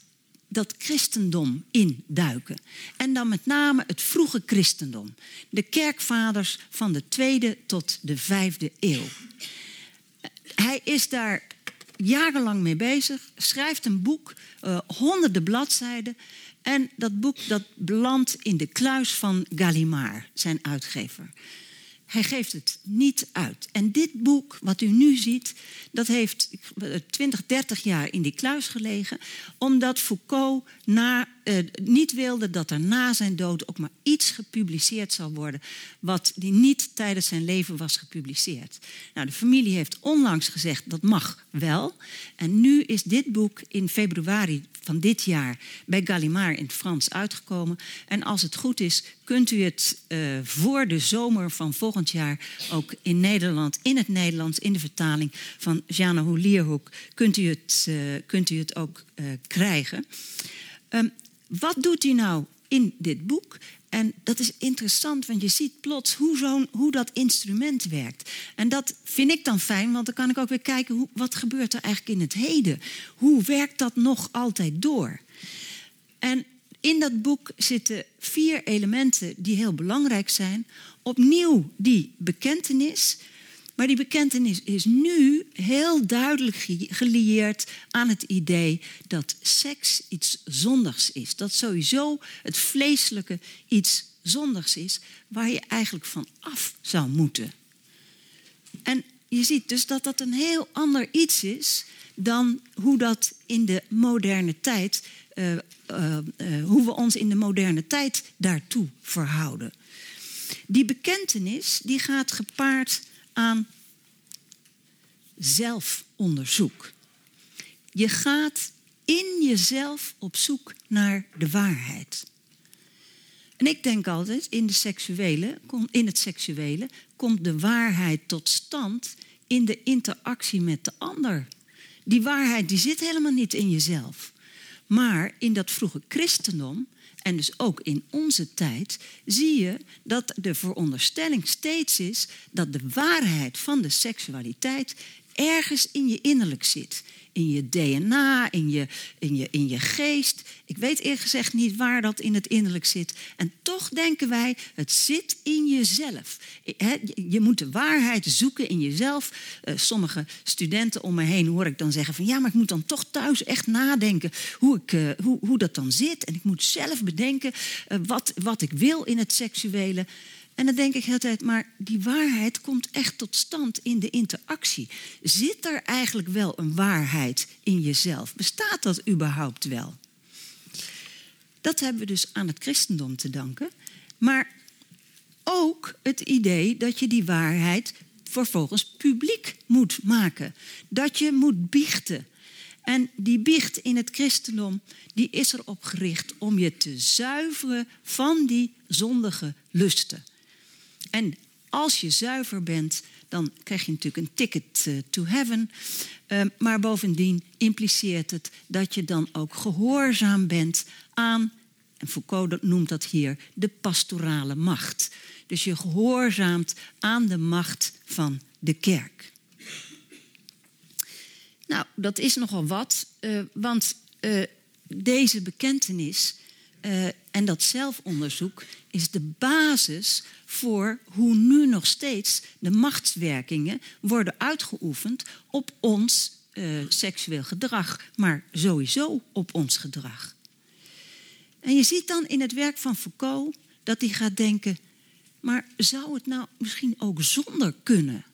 dat christendom induiken. En dan met name het vroege christendom. De kerkvaders van de tweede tot de vijfde eeuw. Hij is daar jarenlang mee bezig, schrijft een boek, uh, honderden bladzijden. En dat boek dat belandt in de kluis van Gallimard, zijn uitgever. Hij geeft het niet uit. En dit boek, wat u nu ziet, dat heeft 20, 30 jaar in die kluis gelegen, omdat Foucault na, eh, niet wilde dat er na zijn dood ook maar iets gepubliceerd zou worden, wat die niet tijdens zijn leven was gepubliceerd. Nou, de familie heeft onlangs gezegd dat mag wel. En nu is dit boek in februari van dit jaar bij Gallimard in het Frans uitgekomen. En als het goed is, kunt u het uh, voor de zomer van volgend jaar ook in Nederland, in het Nederlands, in de vertaling van Jeanne Hoelierhoek, kunt u het, uh, kunt u het ook krijgen. Um, wat doet hij nou in dit boek? En dat is interessant, want je ziet plots hoe, zo'n, hoe dat instrument werkt. En dat vind ik dan fijn, want dan kan ik ook weer kijken... Hoe, wat gebeurt er eigenlijk in het heden? Hoe werkt dat nog altijd door? En in dat boek zitten vier elementen die heel belangrijk zijn. Opnieuw die bekentenis... Maar die bekentenis is nu heel duidelijk gelieerd aan het idee dat seks iets zondigs is. Dat sowieso het vleeselijke iets zondigs is, waar je eigenlijk van af zou moeten. En je ziet dus dat dat een heel ander iets is dan hoe dat in de moderne tijd, uh, uh, uh, hoe we ons in de moderne tijd daartoe verhouden. Die bekentenis die gaat gepaard aan zelfonderzoek. Je gaat in jezelf op zoek naar de waarheid. En ik denk altijd, in, de seksuele, in het seksuele komt de waarheid tot stand in de interactie met de ander. Die waarheid die zit helemaal niet in jezelf. Maar in dat vroege christendom en dus ook in onze tijd, zie je dat de veronderstelling steeds is dat de waarheid van de seksualiteit ergens in je innerlijk zit. In je DNA, in je, in, je, in je geest. Ik weet eerlijk gezegd niet waar dat in het innerlijk zit. En toch denken wij, het zit in jezelf. Je moet de waarheid zoeken in jezelf. Eh, sommige studenten om me heen hoor ik dan zeggen van... ja, maar ik moet dan toch thuis echt nadenken hoe, ik, eh, hoe, hoe dat dan zit. En ik moet zelf bedenken eh, wat, wat ik wil in het seksuele. En dan denk ik altijd, maar die waarheid komt echt tot stand in de interactie. Zit er eigenlijk wel een waarheid in jezelf? Bestaat dat überhaupt wel? Dat hebben we dus aan het christendom te danken. Maar ook het idee dat je die waarheid vervolgens publiek moet maken. Dat je moet biechten. En die biecht in het christendom, die is erop gericht om je te zuiveren van die zondige lusten. En als je zuiver bent, dan krijg je natuurlijk een ticket eh, to heaven. Uh, maar bovendien impliceert het dat je dan ook gehoorzaam bent aan, en Foucault noemt dat hier, de pastorale macht. Dus je gehoorzaamt aan de macht van de kerk. Nou, dat is nogal wat, uh, want deze bekentenis eh, en dat zelfonderzoek is de basis voor hoe nu nog steeds de machtswerkingen worden uitgeoefend op ons uh, seksueel gedrag, maar sowieso op ons gedrag. En je ziet dan in het werk van Foucault dat hij gaat denken: maar zou het nou misschien ook zonder kunnen?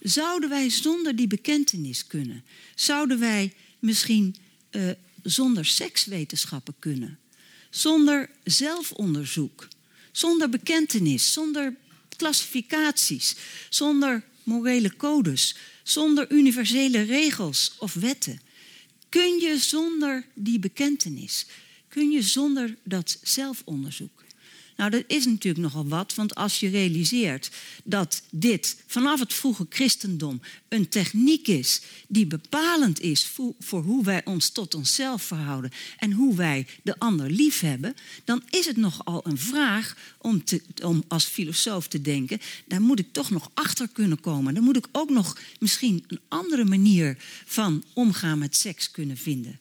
Zouden wij zonder die bekentenis kunnen? Zouden wij misschien uh, zonder sekswetenschappen kunnen? Zonder zelfonderzoek, zonder bekentenis, zonder klassificaties, zonder morele codes, zonder universele regels of wetten. Kun je zonder die bekentenis, kun je zonder dat zelfonderzoek? Nou, dat is natuurlijk nogal wat, want als je realiseert dat dit vanaf het vroege christendom een techniek is die bepalend is voor, hoe wij ons tot onszelf verhouden en hoe wij de ander lief hebben, dan is het nogal een vraag om, te, om als filosoof te denken, daar moet ik toch nog achter kunnen komen. Dan moet ik ook nog misschien een andere manier van omgaan met seks kunnen vinden.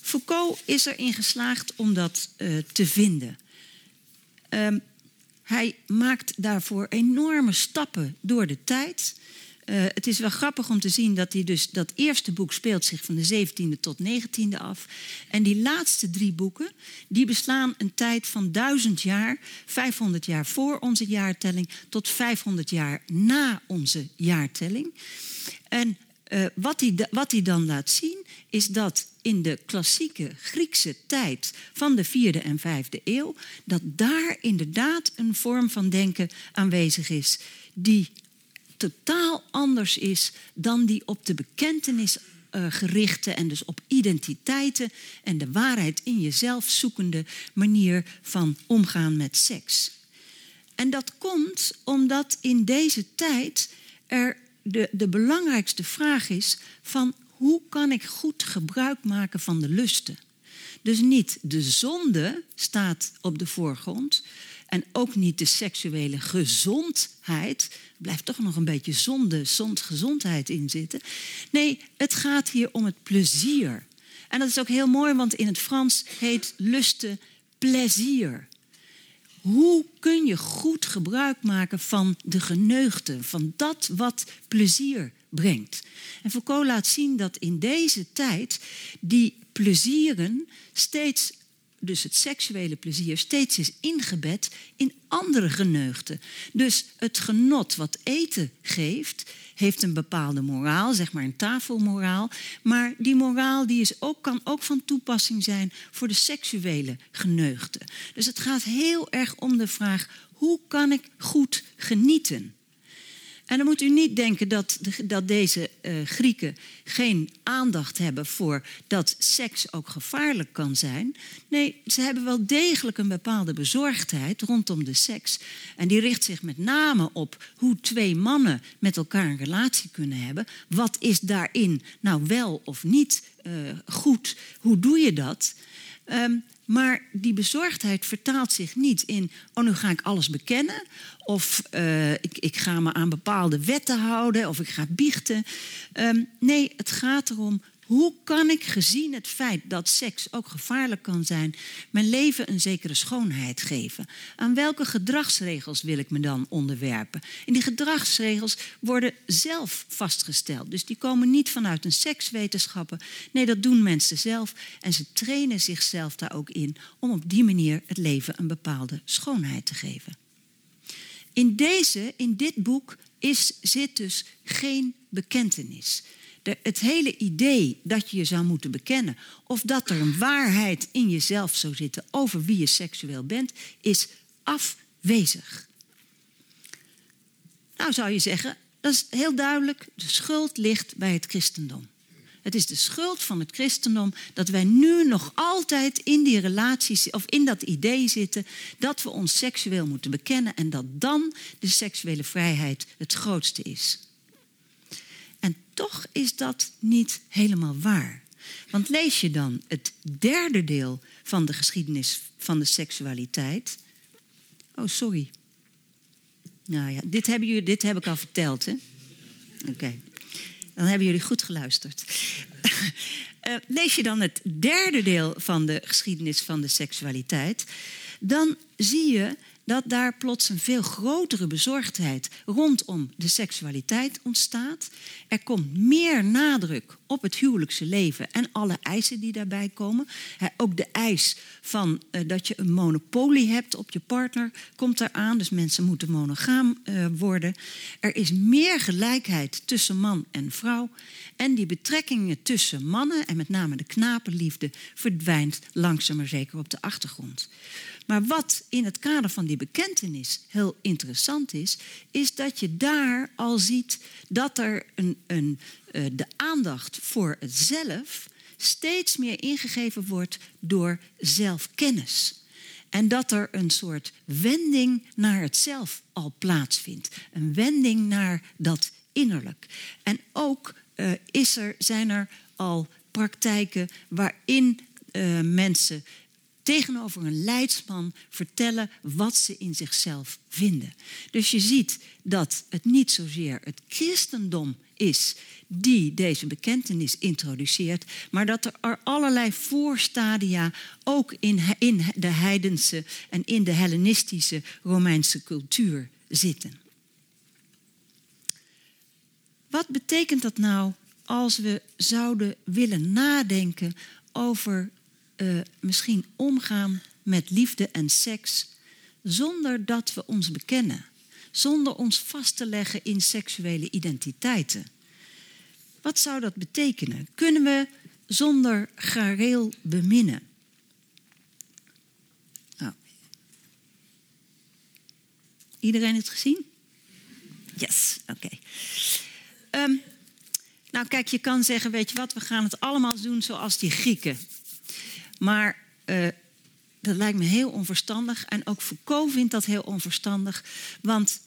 Foucault is erin geslaagd om dat uh, te vinden. Um, hij maakt daarvoor enorme stappen door de tijd. Uh, het is wel grappig om te zien dat hij dus dat eerste boek speelt zich van de 17e tot 19e af. En die laatste drie boeken, die beslaan een tijd van duizend jaar, 500 jaar voor onze jaartelling tot 500 jaar na onze jaartelling. En uh, wat, hij, wat dan laat zien is dat in de klassieke Griekse tijd van de vierde en vijfde eeuw, dat daar inderdaad een vorm van denken aanwezig is die totaal anders is dan die op de bekentenis uh, gerichte en dus op identiteiten en de waarheid in jezelf zoekende manier van omgaan met seks. En dat komt omdat in deze tijd er de, de belangrijkste vraag is van hoe kan ik goed gebruik maken van de lusten? Dus niet de zonde staat op de voorgrond en ook niet de seksuele gezondheid. Er blijft toch nog een beetje zonde, zond gezondheid in zitten. Nee, het gaat hier om het plezier. En dat is ook heel mooi, want in het Frans heet lusten plezier. Hoe kun je goed gebruik maken van de geneugde, van dat wat plezier brengt? En Foucault laat zien dat in deze tijd die plezieren steeds, dus het seksuele plezier, steeds is ingebed in andere geneugden. Dus het genot wat eten geeft, heeft een bepaalde moraal, zeg maar een tafelmoraal. Maar die moraal die is ook, kan ook van toepassing zijn voor de seksuele geneugten. Dus het gaat heel erg om de vraag: hoe kan ik goed genieten? En dan moet u niet denken dat, dat deze uh, Grieken geen aandacht hebben voor dat seks ook gevaarlijk kan zijn. Nee, ze hebben wel degelijk een bepaalde bezorgdheid rondom de seks. En die richt zich met name op hoe twee mannen met elkaar een relatie kunnen hebben. Wat is daarin nou wel of niet uh, goed? Hoe doe je dat? Um, maar die bezorgdheid vertaalt zich niet in, oh nu ga ik alles bekennen, of uh, ik, ik, ga me aan bepaalde wetten houden, of ik ga biechten. Um, nee, het gaat erom, hoe kan ik gezien het feit dat seks ook gevaarlijk kan zijn, mijn leven een zekere schoonheid geven? Aan welke gedragsregels wil ik me dan onderwerpen? En die gedragsregels worden zelf vastgesteld. Dus die komen niet vanuit een sekswetenschappen. Nee, dat doen mensen zelf. En ze trainen zichzelf daar ook in om op die manier het leven een bepaalde schoonheid te geven. In deze, in dit boek, is, zit dus geen bekentenis het hele idee dat je je zou moeten bekennen of dat er een waarheid in jezelf zou zitten over wie je seksueel bent, is afwezig. Nou zou je zeggen, dat is heel duidelijk, de schuld ligt bij het christendom. Het is de schuld van het christendom dat wij nu nog altijd in die relaties of in dat idee zitten dat we ons seksueel moeten bekennen en dat dan de seksuele vrijheid het grootste is toch is dat niet helemaal waar. Want lees je dan het derde deel van de geschiedenis van de seksualiteit. Oh, sorry. Nou ja, dit, hebben jullie, dit heb ik al verteld, hè? Oké. Dan hebben jullie goed geluisterd. eh, lees je dan het derde deel van de geschiedenis van de seksualiteit, dan zie je dat daar plots een veel grotere bezorgdheid rondom de seksualiteit ontstaat. Er komt meer nadruk op het huwelijkse leven en alle eisen die daarbij komen. ook de eis van uh, dat je een monopolie hebt op je partner komt eraan. Dus mensen moeten monogaam uh, worden. Er is meer gelijkheid tussen man en vrouw. En die betrekkingen tussen mannen en met name de knapenliefde verdwijnt langzaam maar zeker op de achtergrond. Maar wat in het kader van die bekentenis heel interessant is, is dat je daar al ziet dat er een, een, uh, de aandacht voor het zelf steeds meer ingegeven wordt door zelfkennis. En dat er een soort wending naar het zelf al plaatsvindt. Een wending naar dat innerlijk. En ook uh, is er, zijn er al praktijken waarin uh, mensen tegenover een leidsman vertellen wat ze in zichzelf vinden. Dus je ziet dat het niet zozeer het christendom is die deze bekentenis introduceert, maar dat er allerlei voorstadia ook in, de heidense en in de Hellenistische Romeinse cultuur zitten. Wat betekent dat nou als we zouden willen nadenken over uh, misschien omgaan met liefde en seks zonder dat we ons bekennen, zonder ons vast te leggen in seksuele identiteiten. Wat zou dat betekenen? Kunnen we zonder gareel beminnen? Nou. Iedereen het gezien? Yes, oké. Ehm, nou, kijk, je kan zeggen: Weet je wat, we gaan het allemaal doen zoals die Grieken. Maar uh, dat lijkt me heel onverstandig. En ook Foucault vindt dat heel onverstandig. Want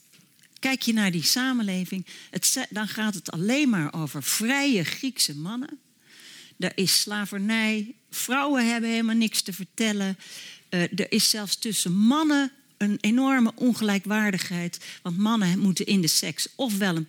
kijk je naar die samenleving, het, dan gaat het alleen maar over vrije Griekse mannen. Er is slavernij, vrouwen hebben helemaal niks te vertellen. Uh, er is zelfs tussen mannen een enorme ongelijkwaardigheid. Want mannen moeten in de seks ofwel een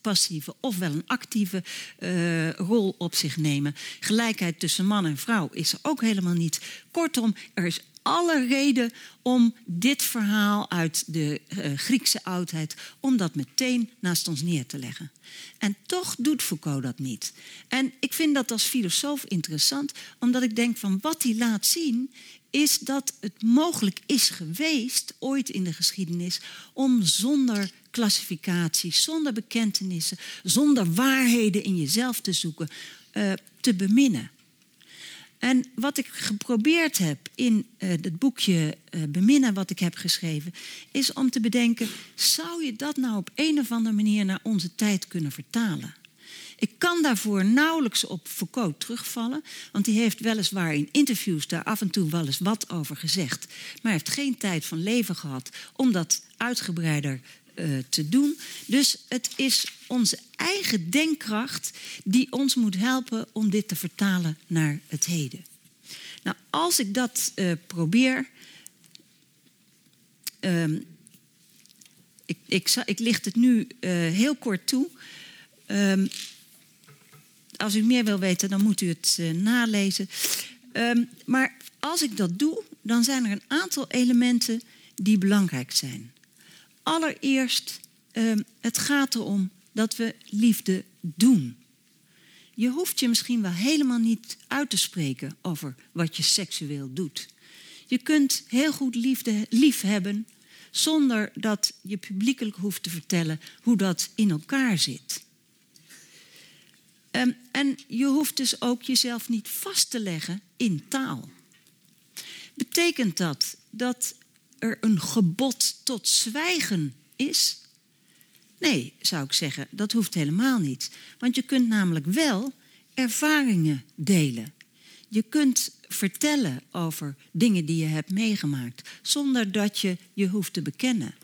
passieve ofwel een actieve uh, rol op zich nemen. Gelijkheid tussen man en vrouw is er ook helemaal niet. Kortom, er is alle reden om dit verhaal uit de uh, Griekse oudheid, om dat meteen naast ons neer te leggen. En toch doet Foucault dat niet. En ik vind dat als filosoof interessant, omdat ik denk van wat hij laat zien, is dat het mogelijk is geweest, ooit in de geschiedenis, om zonder klassificatie, zonder bekentenissen, zonder waarheden in jezelf te zoeken, uh, te beminnen. En wat ik geprobeerd heb in uh, het boekje uh, Beminnen, wat ik heb geschreven, is om te bedenken: zou je dat nou op een of andere manier naar onze tijd kunnen vertalen? Ik kan daarvoor nauwelijks op Foucault terugvallen, want die heeft weliswaar in interviews daar af en toe wel eens wat over gezegd, maar heeft geen tijd van leven gehad om dat uitgebreider uh, te doen. Dus het is onze eigen denkkracht die ons moet helpen om dit te vertalen naar het heden. Nou, als ik dat uh, probeer. Um, ik, ik, ik, licht het nu uh, heel kort toe. Um, als u meer wil weten, dan moet u het nalezen. Um, maar als ik dat doe, dan zijn er een aantal elementen die belangrijk zijn. Allereerst, um, het gaat erom dat we liefde doen. Je hoeft je misschien wel helemaal niet uit te spreken over wat je seksueel doet. Je kunt heel goed liefde, lief hebben zonder dat je publiekelijk hoeft te vertellen hoe dat in elkaar zit. Um, en je hoeft dus ook jezelf niet vast te leggen in taal. Betekent dat dat er een gebod tot zwijgen is? Nee, zou ik zeggen, dat hoeft helemaal niet. Want je kunt namelijk wel ervaringen delen. Je kunt vertellen over dingen die je hebt meegemaakt, zonder dat je je hoeft te bekennen.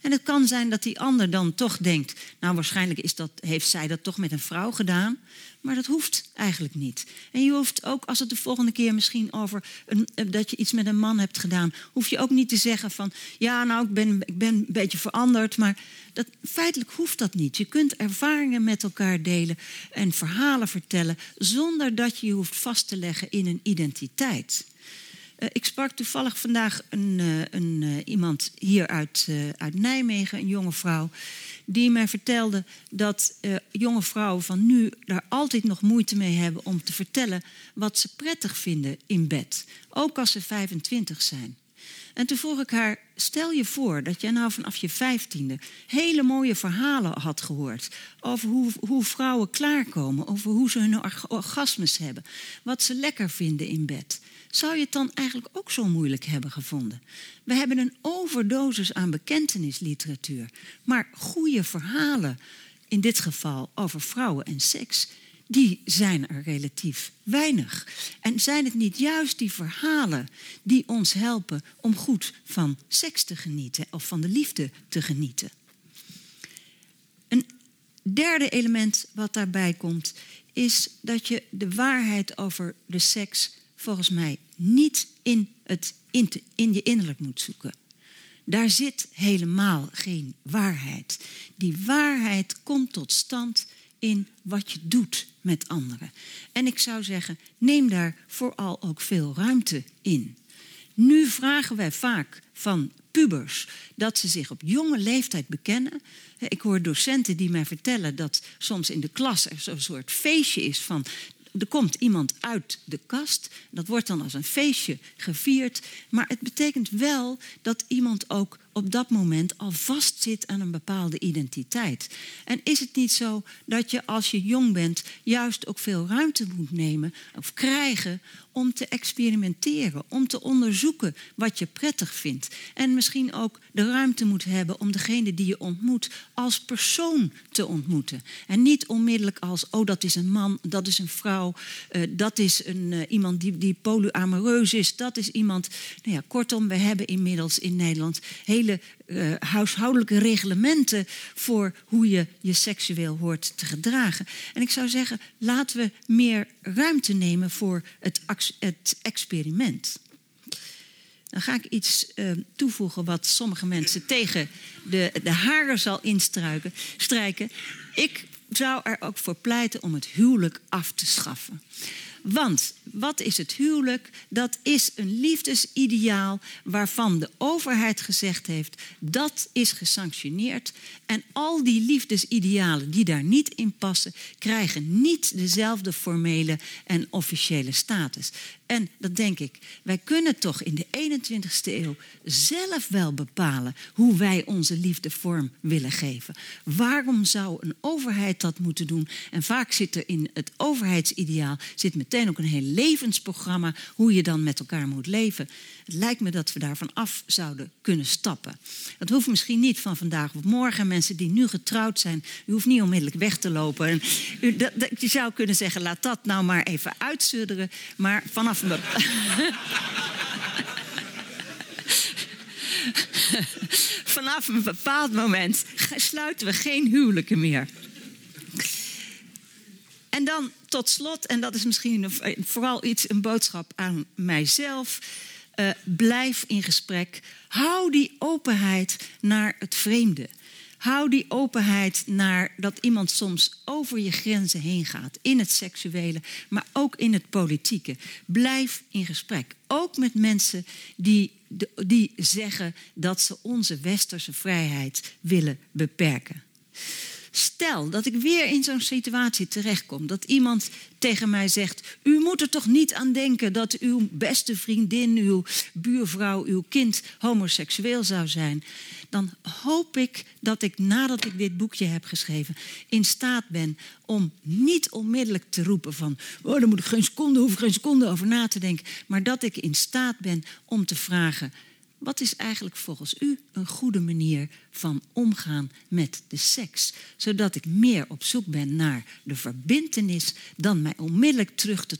En het kan zijn dat die ander dan toch denkt, nou waarschijnlijk is dat, heeft zij dat toch met een vrouw gedaan. Maar dat hoeft eigenlijk niet. En je hoeft ook, als het de volgende keer misschien over een, eh, dat je iets met een man hebt gedaan, hoef je ook niet te zeggen van, ja nou ik ben, ik ben een beetje veranderd. Maar dat, feitelijk hoeft dat niet. Je kunt ervaringen met elkaar delen en verhalen vertellen zonder dat je je hoeft vast te leggen in een identiteit. Uh, ik sprak toevallig vandaag een, uh, een, uh, iemand hier uit, uit Nijmegen, een jonge vrouw, die mij vertelde dat jonge vrouwen van nu daar altijd nog moeite mee hebben om te vertellen wat ze prettig vinden in bed, ook als ze 25 zijn. En toen vroeg ik haar: stel je voor dat jij nou vanaf je vijftiende hele mooie verhalen had gehoord over hoe, hoe vrouwen klaarkomen, over hoe ze hun orgasmes hebben, wat ze lekker vinden in bed zou je het dan eigenlijk ook zo moeilijk hebben gevonden? We hebben een overdosis aan bekentenisliteratuur. Maar goede verhalen, in dit geval over vrouwen en seks, die zijn er relatief weinig. En zijn het niet juist die verhalen die ons helpen om goed van seks te genieten of van de liefde te genieten? Een derde element wat daarbij komt, is dat je de waarheid over de seks volgens mij niet in, het, in, je innerlijk moet zoeken. Daar zit helemaal geen waarheid. Die waarheid komt tot stand in wat je doet met anderen. En ik zou zeggen, neem daar vooral ook veel ruimte in. Nu vragen wij vaak van pubers dat ze zich op jonge leeftijd bekennen. Ik hoor docenten die mij vertellen dat soms in de klas er zo'n soort feestje is van er komt iemand uit de kast. Dat wordt dan als een feestje gevierd. Maar het betekent wel dat iemand ook op dat moment al vastzit aan een bepaalde identiteit. En is het niet zo dat je als je jong bent juist ook veel ruimte moet nemen of krijgen om te experimenteren, om te onderzoeken wat je prettig vindt. En misschien ook de ruimte moet hebben om degene die je ontmoet als persoon te ontmoeten. En niet onmiddellijk als, oh dat is een man, dat is een vrouw, uh, dat is een, uh, iemand die, die polyamoreus is, dat is iemand. Nou ja, kortom, we hebben inmiddels in Nederland hele uh, huishoudelijke reglementen voor hoe je je seksueel hoort te gedragen. En ik zou zeggen, laten we meer ruimte nemen voor het, het experiment. Dan ga ik iets uh, toevoegen wat sommige mensen tegen de, de haren zal instrijken. Ik zou er ook voor pleiten om het huwelijk af te schaffen. Want wat is het huwelijk? Dat is een liefdesideaal waarvan de overheid gezegd heeft dat is gesanctioneerd. En al die liefdesidealen die daar niet in passen, krijgen niet dezelfde formele en officiële status. En dat denk ik, wij kunnen toch in de 21ste eeuw zelf wel bepalen hoe wij onze liefde vorm willen geven. Waarom zou een overheid dat moeten doen? En vaak zit er in het overheidsideaal zit meteen ook een heel levensprogramma hoe je dan met elkaar moet leven. Het lijkt me dat we daarvan af zouden kunnen stappen. Dat hoeft misschien niet van vandaag of morgen. Mensen die nu getrouwd zijn, u hoeft niet onmiddellijk weg te lopen. En u, dat, je zou kunnen zeggen, laat dat nou maar even uitsudderen. Maar vanaf een vanaf een bepaald moment sluiten we geen huwelijken meer. En dan tot slot, en dat is misschien vooral iets, een boodschap aan mijzelf. Uh, blijf in gesprek. Hou die openheid naar het vreemde. Hou die openheid naar dat iemand soms over je grenzen heen gaat. In het seksuele, maar ook in het politieke. Blijf in gesprek. Ook met mensen die, die zeggen dat ze onze westerse vrijheid willen beperken. Stel dat ik weer in zo'n situatie terechtkom, dat iemand tegen mij zegt: U moet er toch niet aan denken dat uw beste vriendin, uw buurvrouw, uw kind homoseksueel zou zijn. Dan hoop ik dat ik nadat ik dit boekje heb geschreven in staat ben om niet onmiddellijk te roepen van: Oh, daar moet ik geen seconde, hoef ik geen seconde over na te denken. Maar dat ik in staat ben om te vragen wat is eigenlijk volgens u een goede manier van omgaan met de seks? Zodat ik meer op zoek ben naar de verbintenis dan mij onmiddellijk terug te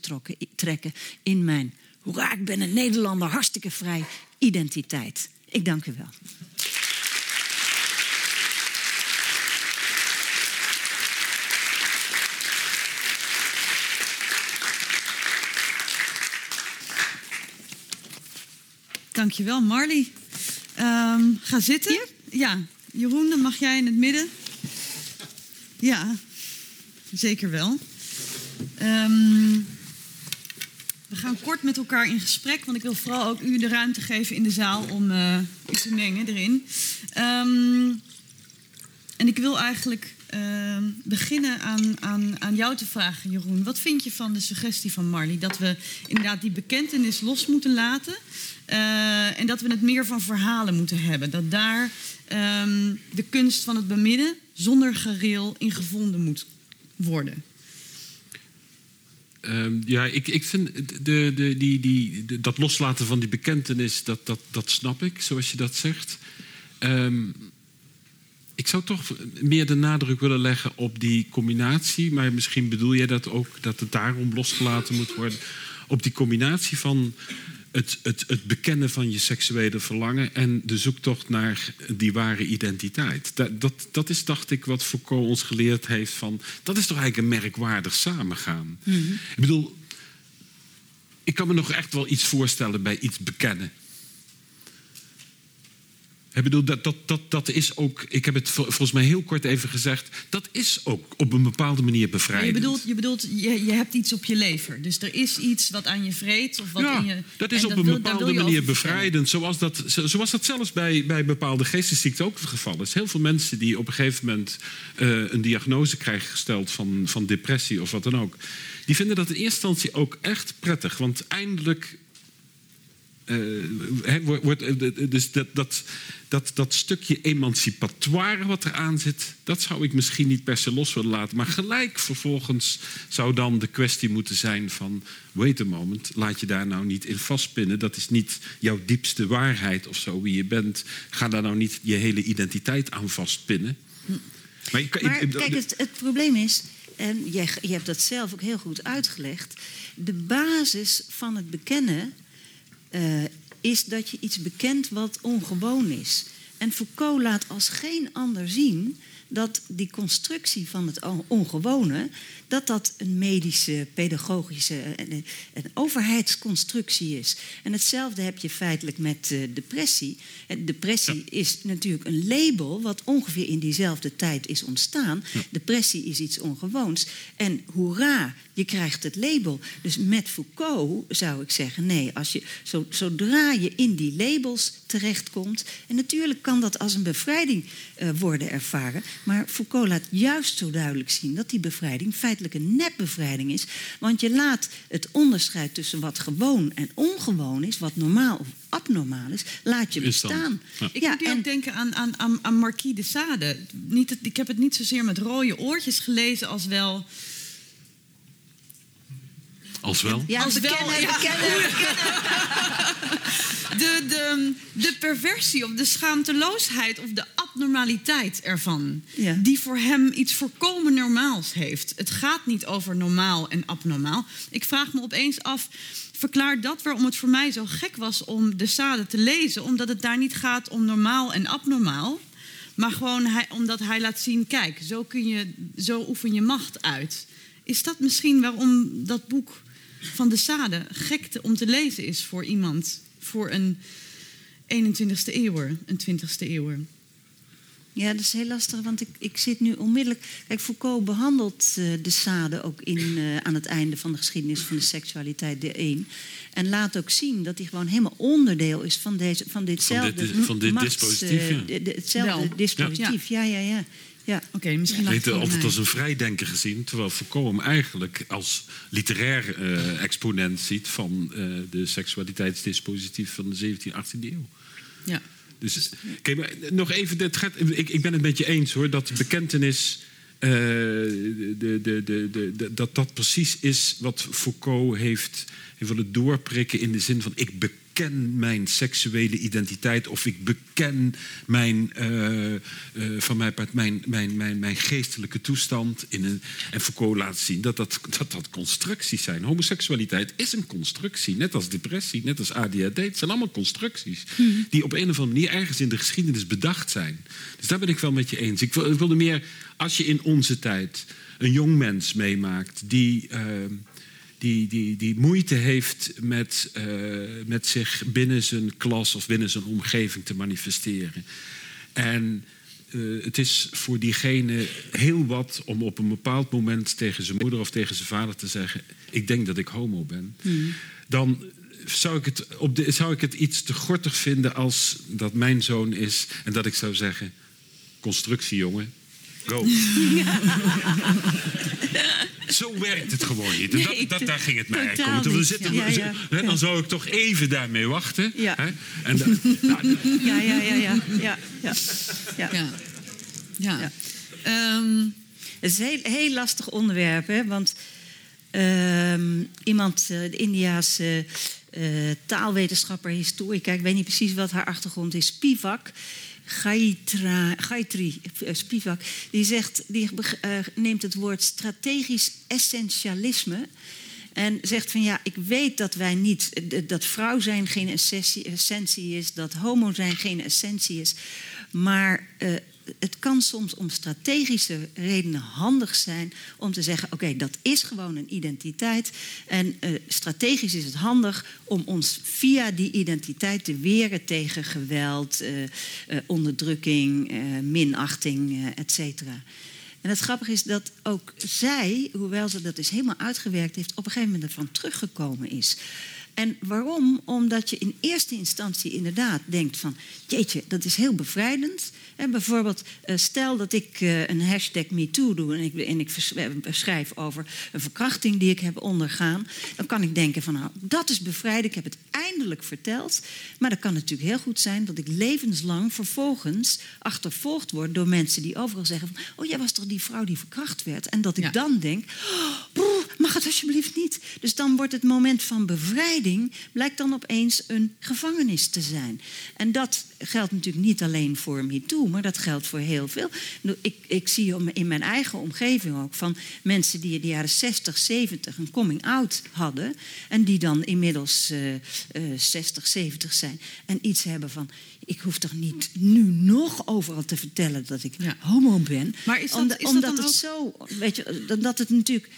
trekken in mijn, hoera, ik ben een Nederlander, hartstikke vrij, identiteit. Ik dank u wel. Dankjewel. Marley, ehm, ga zitten. Ja, Jeroen, dan mag jij in het midden. Ja, zeker wel. Ehm, we gaan kort met elkaar in gesprek, want ik wil vooral ook u de ruimte geven in de zaal om uh, u te mengen erin. Ehm, en ik wil eigenlijk uh, beginnen aan, aan, aan jou te vragen, Jeroen. Wat vind je van de suggestie van Marley? Dat we inderdaad die bekentenis los moeten laten. Uh, en dat we het meer van verhalen moeten hebben. Dat daar um, de kunst van het bemidden zonder gereel in gevonden moet worden. Uh, ja, ik, ik vind de, de, die, die, dat loslaten van die bekentenis, dat, dat, dat snap ik, zoals je dat zegt. Um, ik zou toch meer de nadruk willen leggen op die combinatie. Maar misschien bedoel jij dat ook, dat het daarom losgelaten moet worden. Op die combinatie van het, het, het bekennen van je seksuele verlangen en de zoektocht naar die ware identiteit. Dat, dat, dat is, dacht ik, wat Foucault ons geleerd heeft van. Dat is toch eigenlijk een merkwaardig samengaan. Mm -hmm. Ik bedoel, ik kan me nog echt wel iets voorstellen bij iets bekennen. Ik bedoel, dat, dat, dat, dat is ook, ik heb het volgens mij heel kort even gezegd, dat is ook op een bepaalde manier bevrijdend. je bedoelt, je, bedoelt je, je hebt iets op je lever. Dus er is iets wat aan je vreet. Of wat ja, in je, dat is op dat een wil, bepaalde manier bevrijdend. Zoals dat, zoals dat zelfs bij, bij bepaalde geestesziekten ook het geval is. Heel veel mensen die op een gegeven moment uh, een diagnose krijgen gesteld van, van depressie of wat dan ook. Die vinden dat in eerste instantie ook echt prettig. Want eindelijk uh, wordt, dus dat, dat, dat, dat stukje emancipatoire wat eraan zit, dat zou ik misschien niet per se los willen laten. Maar gelijk vervolgens zou dan de kwestie moeten zijn van... wait a moment, laat je daar nou niet in vastpinnen. Dat is niet jouw diepste waarheid of zo, wie je bent. Ga daar nou niet je hele identiteit aan vastpinnen. Maar, ik, maar ik, kijk, het, het probleem is... En je, je hebt dat zelf ook heel goed uitgelegd. De basis van het bekennen uh, is dat je iets bekent wat ongewoon is. En Foucault laat als geen ander zien dat die constructie van het ongewone, dat dat een medische, pedagogische en, overheidsconstructie is. En hetzelfde heb je feitelijk met uh, depressie. En depressie ja. is natuurlijk een label wat ongeveer in diezelfde tijd is ontstaan. Ja. Depressie is iets ongewoons. En hoera, je krijgt het label. Dus met Foucault zou ik zeggen: nee, als je, zo, zodra je in die labels terechtkomt. En natuurlijk kan dat als een bevrijding uh, worden ervaren. Maar Foucault laat juist zo duidelijk zien dat die bevrijding feitelijk een nepbevrijding is. Want je laat het onderscheid tussen wat gewoon en ongewoon is, wat normaal of abnormaal is, laat je bestaan. Ja. Ik moet en... ook denken aan, aan, aan, aan Marquis de Sade. Niet het, ik heb het niet zozeer met rode oortjes gelezen als wel als wel? Ja, als wel, ja. De, de, de perversie of de schaamteloosheid of de abnormaliteit ervan. Ja. Die voor hem iets voorkomen normaals heeft. Het gaat niet over normaal en abnormaal. Ik vraag me opeens af, verklaar dat waarom het voor mij zo gek was om de Sade te lezen. Omdat het daar niet gaat om normaal en abnormaal. Maar gewoon hij, omdat hij laat zien, kijk, zo, kun je, zo oefen je macht uit. Is dat misschien waarom dat boek van de Sade gekte om te lezen is voor iemand, voor een 21ste eeuwer, een 20ste eeuwer. Ja, dat is heel lastig, want ik, ik zit nu onmiddellijk. Kijk, Foucault behandelt uh, de Sade ook in, uh, aan het einde van de geschiedenis van de seksualiteit, de 1. En laat ook zien dat hij gewoon helemaal onderdeel is van, deze, van ditzelfde. Van dit, van dit machts, dispositief. De, de, hetzelfde Wel. dispositief, ja, ja, ja. ja. Ja. Oké, okay, misschien ja. Weet altijd als een vrijdenker gezien, terwijl Foucault hem eigenlijk als literair uh, exponent ziet van uh, de seksualiteitsdispositief van de 17e, 18e eeuw. Ja. Dus kijk, maar nog even, het gaat, ik, ik ben het met je eens hoor, dat bekentenis. Uh, de, de, de, de, dat dat precies is wat Foucault heeft, heeft willen doorprikken in de zin van ik beken mijn seksuele identiteit of ik beken mijn, uh, uh, van mijn, part, mijn, mijn, mijn, mijn geestelijke toestand. In een, en Foucault laat zien dat dat, dat dat constructies zijn. Homoseksualiteit is een constructie, net als depressie, net als ADHD. Het zijn allemaal constructies mm. die op een of andere manier ergens in de geschiedenis bedacht zijn. Dus daar ben ik wel met je eens. Ik, wil, ik wilde meer, als je in onze tijd een jong mens meemaakt die... Uh, die, die, die moeite heeft met, eh, met zich binnen zijn klas of binnen zijn omgeving te manifesteren. En eh, het is voor diegene heel wat om op een bepaald moment tegen zijn moeder of tegen zijn vader te zeggen: Ik denk dat ik homo ben. Dan zou ik, het op de, zou ik het iets te gortig vinden als dat mijn zoon is en dat ik zou zeggen: Constructie, jongen. Go. Zo werkt het gewoon niet. En dat, Nee, dat, daar ging het mij eigenlijk om. We zitten, Ja, we ja, hè. Dan zou ik toch even daarmee wachten. Ja. Hè? En dan- nou, Ja, ja, ja, ja. ja, ja. ja. Ja. Ja. Ja. Ehm, Het is een heel, heel lastig onderwerp, hè? want ehm, iemand, eh, de Indiaanse eh, taalwetenschapper, historica, ik weet niet precies wat haar achtergrond is, Spivak, Gaitra, Gayatri eh, Spivak, die, zegt, die eh, neemt het woord strategisch essentialisme. En zegt van ja, ik weet dat wij niet, eh, dat vrouw zijn geen essentie, essentie is, dat homo zijn geen essentie is. Maar het kan soms om strategische redenen handig zijn om te zeggen: oké, dat is gewoon een identiteit. En eh, strategisch is het handig om ons via die identiteit te weren tegen geweld, eh, eh, onderdrukking, minachting, et cetera. En het grappige is dat ook zij, hoewel ze dat dus helemaal uitgewerkt heeft, op een gegeven moment ervan teruggekomen is. En waarom? Omdat je in eerste instantie inderdaad denkt van... jeetje, dat is heel bevrijdend. En bijvoorbeeld, eh, stel dat ik eh, een hashtag MeToo doe... en ik, en ik eh, beschrijf over een verkrachting die ik heb ondergaan... dan kan ik denken van, nou, dat is bevrijdend. Ik heb het eindelijk verteld. Maar dat kan natuurlijk heel goed zijn dat ik levenslang vervolgens... achtervolgd word door mensen die overal zeggen van... oh, jij was toch die vrouw die verkracht werd? En dat ik Ja. dan denk... oh, broer, mag het alsjeblieft niet? Dus dan wordt het moment van bevrijding... blijkt dan opeens een gevangenis te zijn. En dat geldt natuurlijk niet alleen voor MeToo... maar dat geldt voor heel veel. Ik, ik zie in mijn eigen omgeving ook van mensen... die in de jaren 60, 70 een coming-out hadden... en die dan inmiddels eh, eh, 60, 70 zijn... en iets hebben van... ik hoef toch niet nu nog overal te vertellen dat ik Ja. homo ben... Maar is dat- Omdat- is dat omdat dan het ook- zo, weet je, dat het natuurlijk.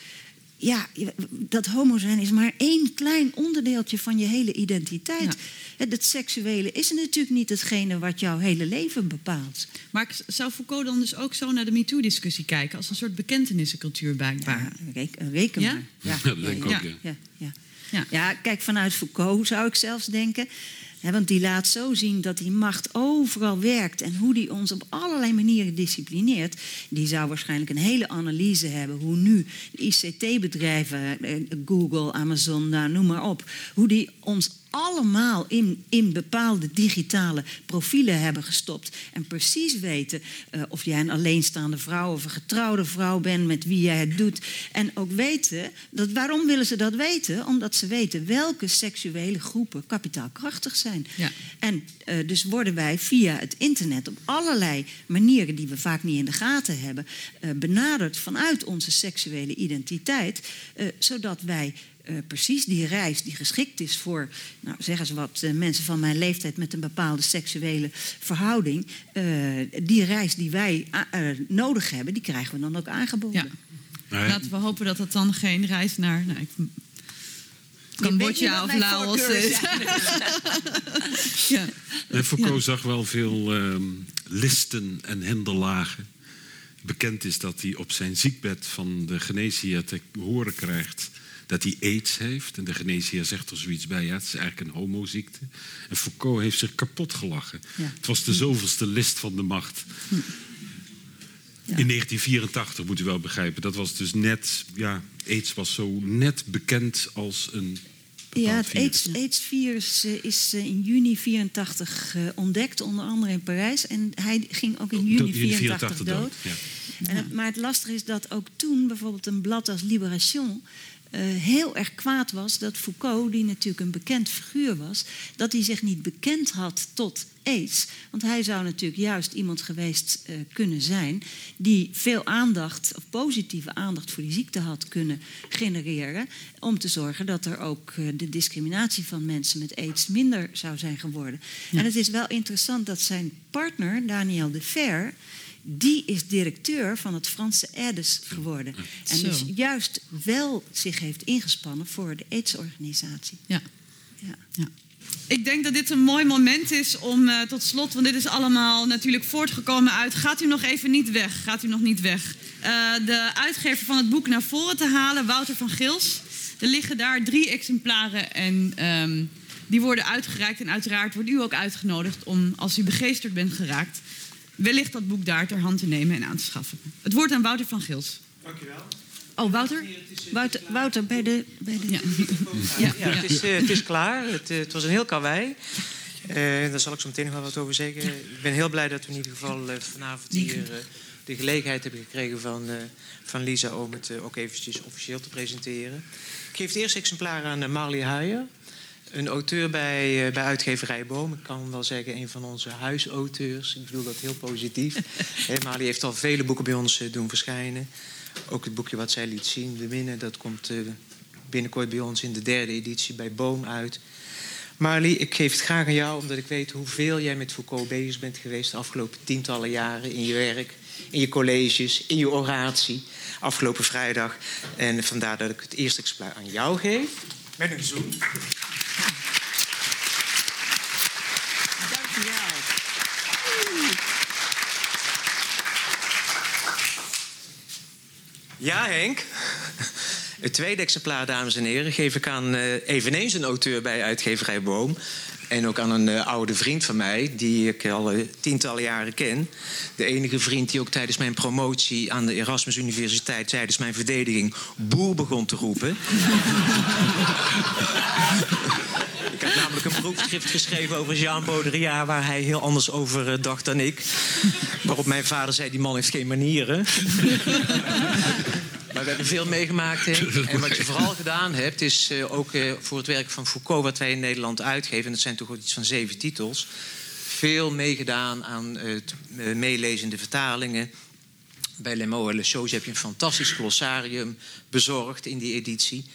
Ja, dat homo zijn is maar één klein onderdeeltje van je hele identiteit. Ja. Het, het seksuele is natuurlijk niet hetgene wat jouw hele leven bepaalt. Maar ik- zou Foucault dan dus ook zo naar de MeToo-discussie kijken... als een soort bekentenissencultuur blijkbaar? Ja, reken, maar. Ja, Ja, dat denk ik ja, ook, ja. ja, ja. Ja. Ja, kijk, vanuit Foucault zou ik zelfs denken. Want die laat zo zien dat die macht overal werkt. En hoe die ons op allerlei manieren disciplineert. Die zou waarschijnlijk een hele analyse hebben. Hoe nu ICT-bedrijven, eh, Google, Amazon, nou, noem maar op. Hoe die ons allemaal in, in bepaalde digitale profielen hebben gestopt. En precies weten eh, of jij een alleenstaande vrouw of een getrouwde vrouw bent met wie jij het doet. En ook weten, dat, waarom willen ze dat weten? Omdat ze weten welke seksuele groepen kapitaalkrachtig zijn. Ja. En eh, dus worden wij via het internet op allerlei manieren die we vaak niet in de gaten hebben, eh, benaderd vanuit onze seksuele identiteit, zodat wij eh, precies die reis die geschikt is voor, nou, zeg eens wat, eh, mensen van mijn leeftijd met een bepaalde seksuele verhouding, eh, die reis die wij eh, nodig hebben, die krijgen we dan ook aangeboden. Ja. Laten we hopen dat het dan geen reis naar nou, ik- Cambodja of Laos is. ja. Foucault zag wel veel ehm, listen en hinderlagen. Bekend is dat hij op zijn ziekbed van de geneesheer te horen krijgt dat hij aids heeft. En de geneesheer zegt er zoiets bij, ja, het is eigenlijk een homoziekte. En Foucault heeft zich kapot gelachen. Ja. Het was de zoveelste list van de macht. In 1984 moet u wel begrijpen. Dat was dus net, ja, aids was zo net bekend als een Ja, het virus. AIDS- AIDS-virus eh, is eh, in juni 84 eh, ontdekt, onder andere in Parijs. En hij ging ook in juni Juni 84 dood. Ja. En het- maar het lastige is dat ook toen bijvoorbeeld een blad als Libération eh, heel erg kwaad was dat Foucault, die natuurlijk een bekend figuur was, dat hij zich niet bekend had tot AIDS. Want hij zou natuurlijk juist iemand geweest eh, kunnen zijn die veel aandacht, of positieve aandacht voor die ziekte had kunnen genereren. Om te zorgen dat er ook eh, de discriminatie van mensen met AIDS minder zou zijn geworden. En het is wel interessant dat zijn partner, Daniel de Fer, die is directeur van het Franse AIDS geworden. En dus juist wel zich heeft ingespannen voor de AIDS-organisatie. Ja. Ja. ja. Ik denk dat dit een mooi moment is om eh, tot slot, want dit is allemaal natuurlijk voortgekomen uit. Gaat u nog even niet weg? Gaat u nog niet weg? Eh, de uitgever van het boek naar voren te halen, Wouter van Gils. Er liggen daar drie exemplaren en ehm, die worden uitgereikt. En uiteraard wordt u ook uitgenodigd om, als u begeesterd bent geraakt, wellicht dat boek daar ter hand te nemen en aan te schaffen. Het woord aan Wouter van Gils. Oh, Wouter? Wouter, Wouter bij de... Bij de... Ja. Ja. Ja, het, is, eh, het is klaar. Het, eh, het was een heel karwei. Eh, daar zal ik zo meteen nog wel wat over zeggen. Ik ben heel blij dat we in ieder geval eh, vanavond hier eh, de gelegenheid hebben gekregen van, eh, van Lisa om het eh, ook eventjes officieel te presenteren. Ik geef het eerste exemplaar aan eh, Marley Huijer. Een auteur bij, eh, bij uitgeverij Boom. Ik kan wel zeggen, een van onze huisauteurs. Ik bedoel dat heel positief. Hè, Marley heeft al vele boeken bij ons eh, doen verschijnen. Ook het boekje wat zij liet zien, De Winnen, dat komt eh, binnenkort bij ons in de derde editie bij Boom uit. Marley, ik geef het graag aan jou, omdat ik weet hoeveel jij met Foucault bezig bent geweest de afgelopen tientallen jaren in je werk, in je colleges, in je oratie, afgelopen vrijdag. En vandaar dat ik het eerste exemplaar aan jou geef. Met een zoen. Ja, Henk. Het tweede exemplaar, dames en heren, geef ik aan eh, eveneens een auteur bij uitgeverij Boom. En ook aan een eh, oude vriend van mij, die ik al eh, tientallen jaren ken. De enige vriend die ook tijdens mijn promotie aan de Erasmus Universiteit... tijdens mijn verdediging boer begon te roepen. Ik heb namelijk een proefschrift geschreven over Jean Baudrillard... waar hij heel anders over eh, dacht dan ik. Waarop mijn vader zei, die man heeft geen manieren. Maar we hebben veel meegemaakt. En wat je vooral gedaan hebt, is eh, ook eh, voor het werk van Foucault... wat wij in Nederland uitgeven, en dat zijn toch iets van zeven titels... veel meegedaan aan het eh, meelezende vertalingen. Bij Le Mot en Le Chose heb je een fantastisch glossarium bezorgd in die editie.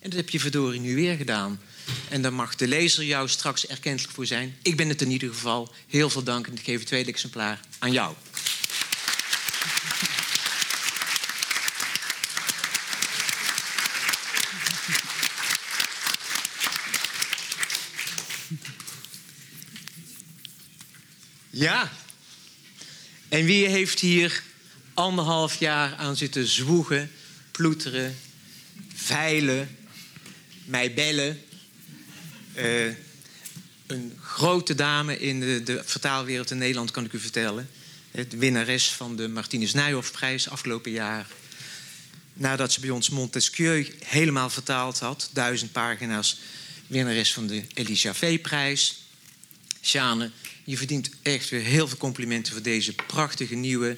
En dat heb je verdorie nu weer gedaan. En daar mag de lezer jou straks erkentelijk voor zijn. Ik ben het in ieder geval. Heel veel dank en ik geef het tweede exemplaar aan jou. Ja. En wie heeft hier anderhalf jaar aan zitten zwoegen, ploeteren, veilen, mij bellen? Eh, een grote dame in de, vertaalwereld in Nederland, kan ik u vertellen. De winnares van de Martinus Nijhoffprijs afgelopen jaar. Nadat ze bij ons Montesquieu helemaal vertaald had, duizend pagina's, winnares van de Elie V-prijs. Sjane, je verdient echt weer heel veel complimenten voor deze prachtige nieuwe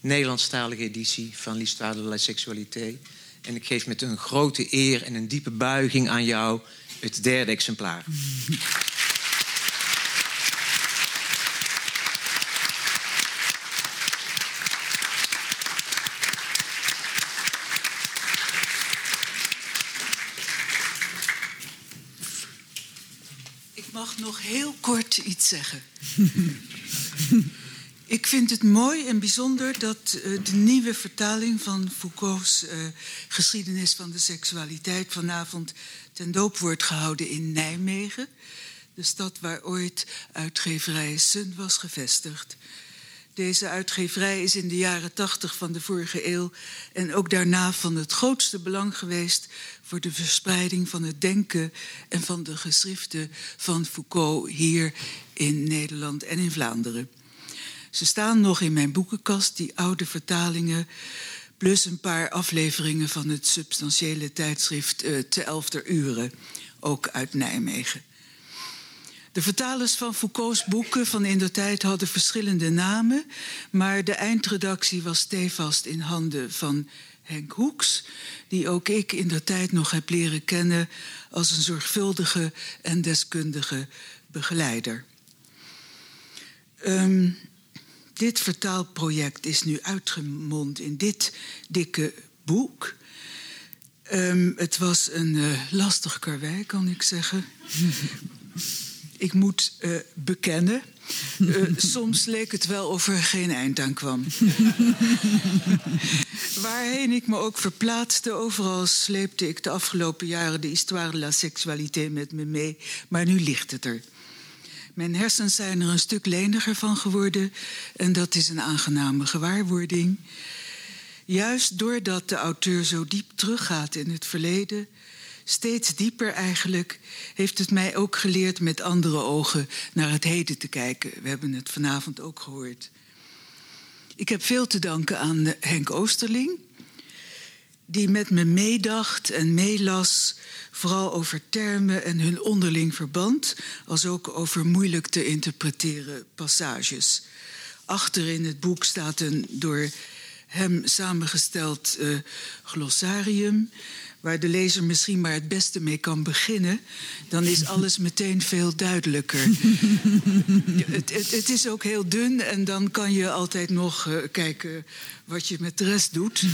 Nederlandstalige editie van L'Histoire de la Sexualité. En ik geef met een grote eer en een diepe buiging aan jou het derde exemplaar. Ik mag nog heel kort iets zeggen. Ik vind het mooi en bijzonder dat eh, de nieuwe vertaling van Foucault's eh, geschiedenis van de seksualiteit vanavond ten doop wordt gehouden in Nijmegen, de stad waar ooit uitgeverij Sun was gevestigd. Deze uitgeverij is in de jaren tachtig van de vorige eeuw en ook daarna van het grootste belang geweest voor de verspreiding van het denken en van de geschriften van Foucault hier in Nederland en in Vlaanderen. Ze staan nog in mijn boekenkast, die oude vertalingen, plus een paar afleveringen van het substantiële tijdschrift eh, Te Elfter Uren, ook uit Nijmegen. De vertalers van Foucault's boeken van in de tijd hadden verschillende namen, maar de eindredactie was stevast in handen van Henk Hoeks, die ook ik in de tijd nog heb leren kennen als een zorgvuldige en deskundige begeleider. Ehm, dit vertaalproject is nu uitgemond in dit dikke boek. Ehm, het was een eh, lastig karwei, kan ik zeggen. ik moet eh, bekennen Uh, soms leek het wel of er geen eind aan kwam. Waarheen ik me ook verplaatste, overal sleepte ik de afgelopen jaren de histoire de la sexualité met me mee. Maar nu ligt het er. Mijn hersens zijn er een stuk leniger van geworden en dat is een aangename gewaarwording. Juist doordat de auteur zo diep teruggaat in het verleden, steeds dieper eigenlijk, heeft het mij ook geleerd met andere ogen naar het heden te kijken. We hebben het vanavond ook gehoord. Ik heb veel te danken aan Henk Oosterling, die met me meedacht en meelas, vooral over termen en hun onderling verband, als ook over moeilijk te interpreteren passages. Achter in het boek staat een door hem samengesteld uh, glossarium waar de lezer misschien maar het beste mee kan beginnen, dan is alles meteen veel duidelijker. het, het, het, is ook heel dun en dan kan je altijd nog uh, kijken wat je met de rest doet.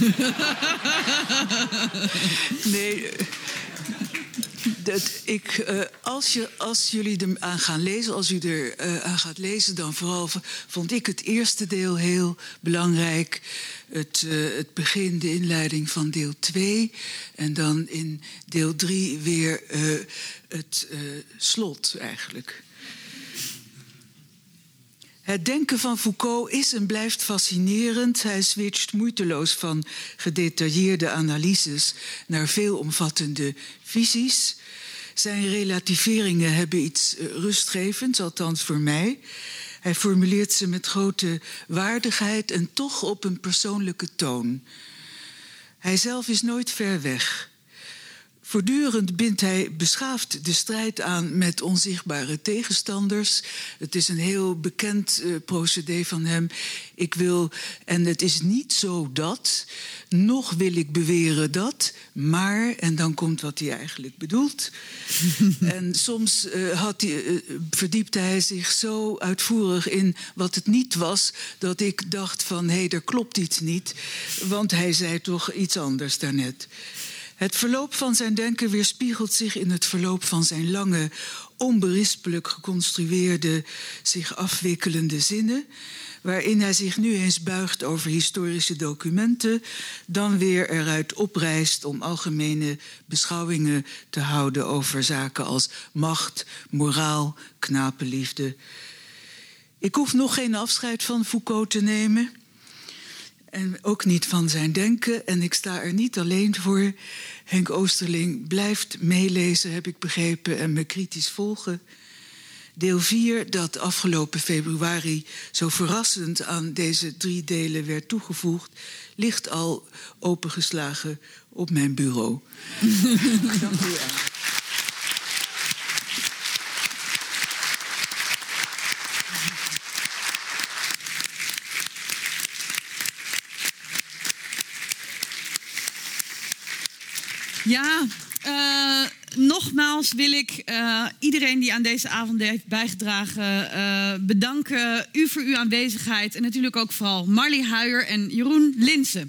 nee. Dat ik, uh, als, je, als jullie er aan gaan lezen, als u er uh, aan gaat lezen, dan vooral vond ik het eerste deel heel belangrijk. Het, uh, het begin, de inleiding van deel 2. En dan in deel 3 weer het slot eigenlijk. Het denken van Foucault is en blijft fascinerend. Hij switcht moeiteloos van gedetailleerde analyses naar veelomvattende visies. Zijn relativeringen hebben iets rustgevends, althans voor mij. Hij formuleert ze met grote waardigheid en toch op een persoonlijke toon. Hij zelf is nooit ver weg. Voortdurend bindt hij beschaafd de strijd aan met onzichtbare tegenstanders. Het is een heel bekend uh, procedé van hem. Ik wil, en het is niet zo dat, nog wil ik beweren dat, maar, en dan komt wat hij eigenlijk bedoelt. en soms uh, had hij, uh, verdiepte hij zich zo uitvoerig in wat het niet was, dat ik dacht van hé, hey, er klopt iets niet, want hij zei toch iets anders daarnet. Het verloop van zijn denken weerspiegelt zich in het verloop van zijn lange, onberispelijk geconstrueerde, zich afwikkelende zinnen, waarin hij zich nu eens buigt over historische documenten, dan weer eruit oprijst om algemene beschouwingen te houden over zaken als macht, moraal, knapenliefde. Ik hoef nog geen afscheid van Foucault te nemen. En ook niet van zijn denken. En ik sta er niet alleen voor. Henk Oosterling blijft meelezen, heb ik begrepen, en me kritisch volgen. Deel 4, dat afgelopen februari zo verrassend aan deze drie delen werd toegevoegd, ligt al opengeslagen op mijn bureau. Dank u wel. Ja, uh, nogmaals wil ik uh, iedereen die aan deze avond heeft bijgedragen uh, bedanken. U voor uw aanwezigheid en natuurlijk ook vooral Marley Huijer en Jeroen Linsen.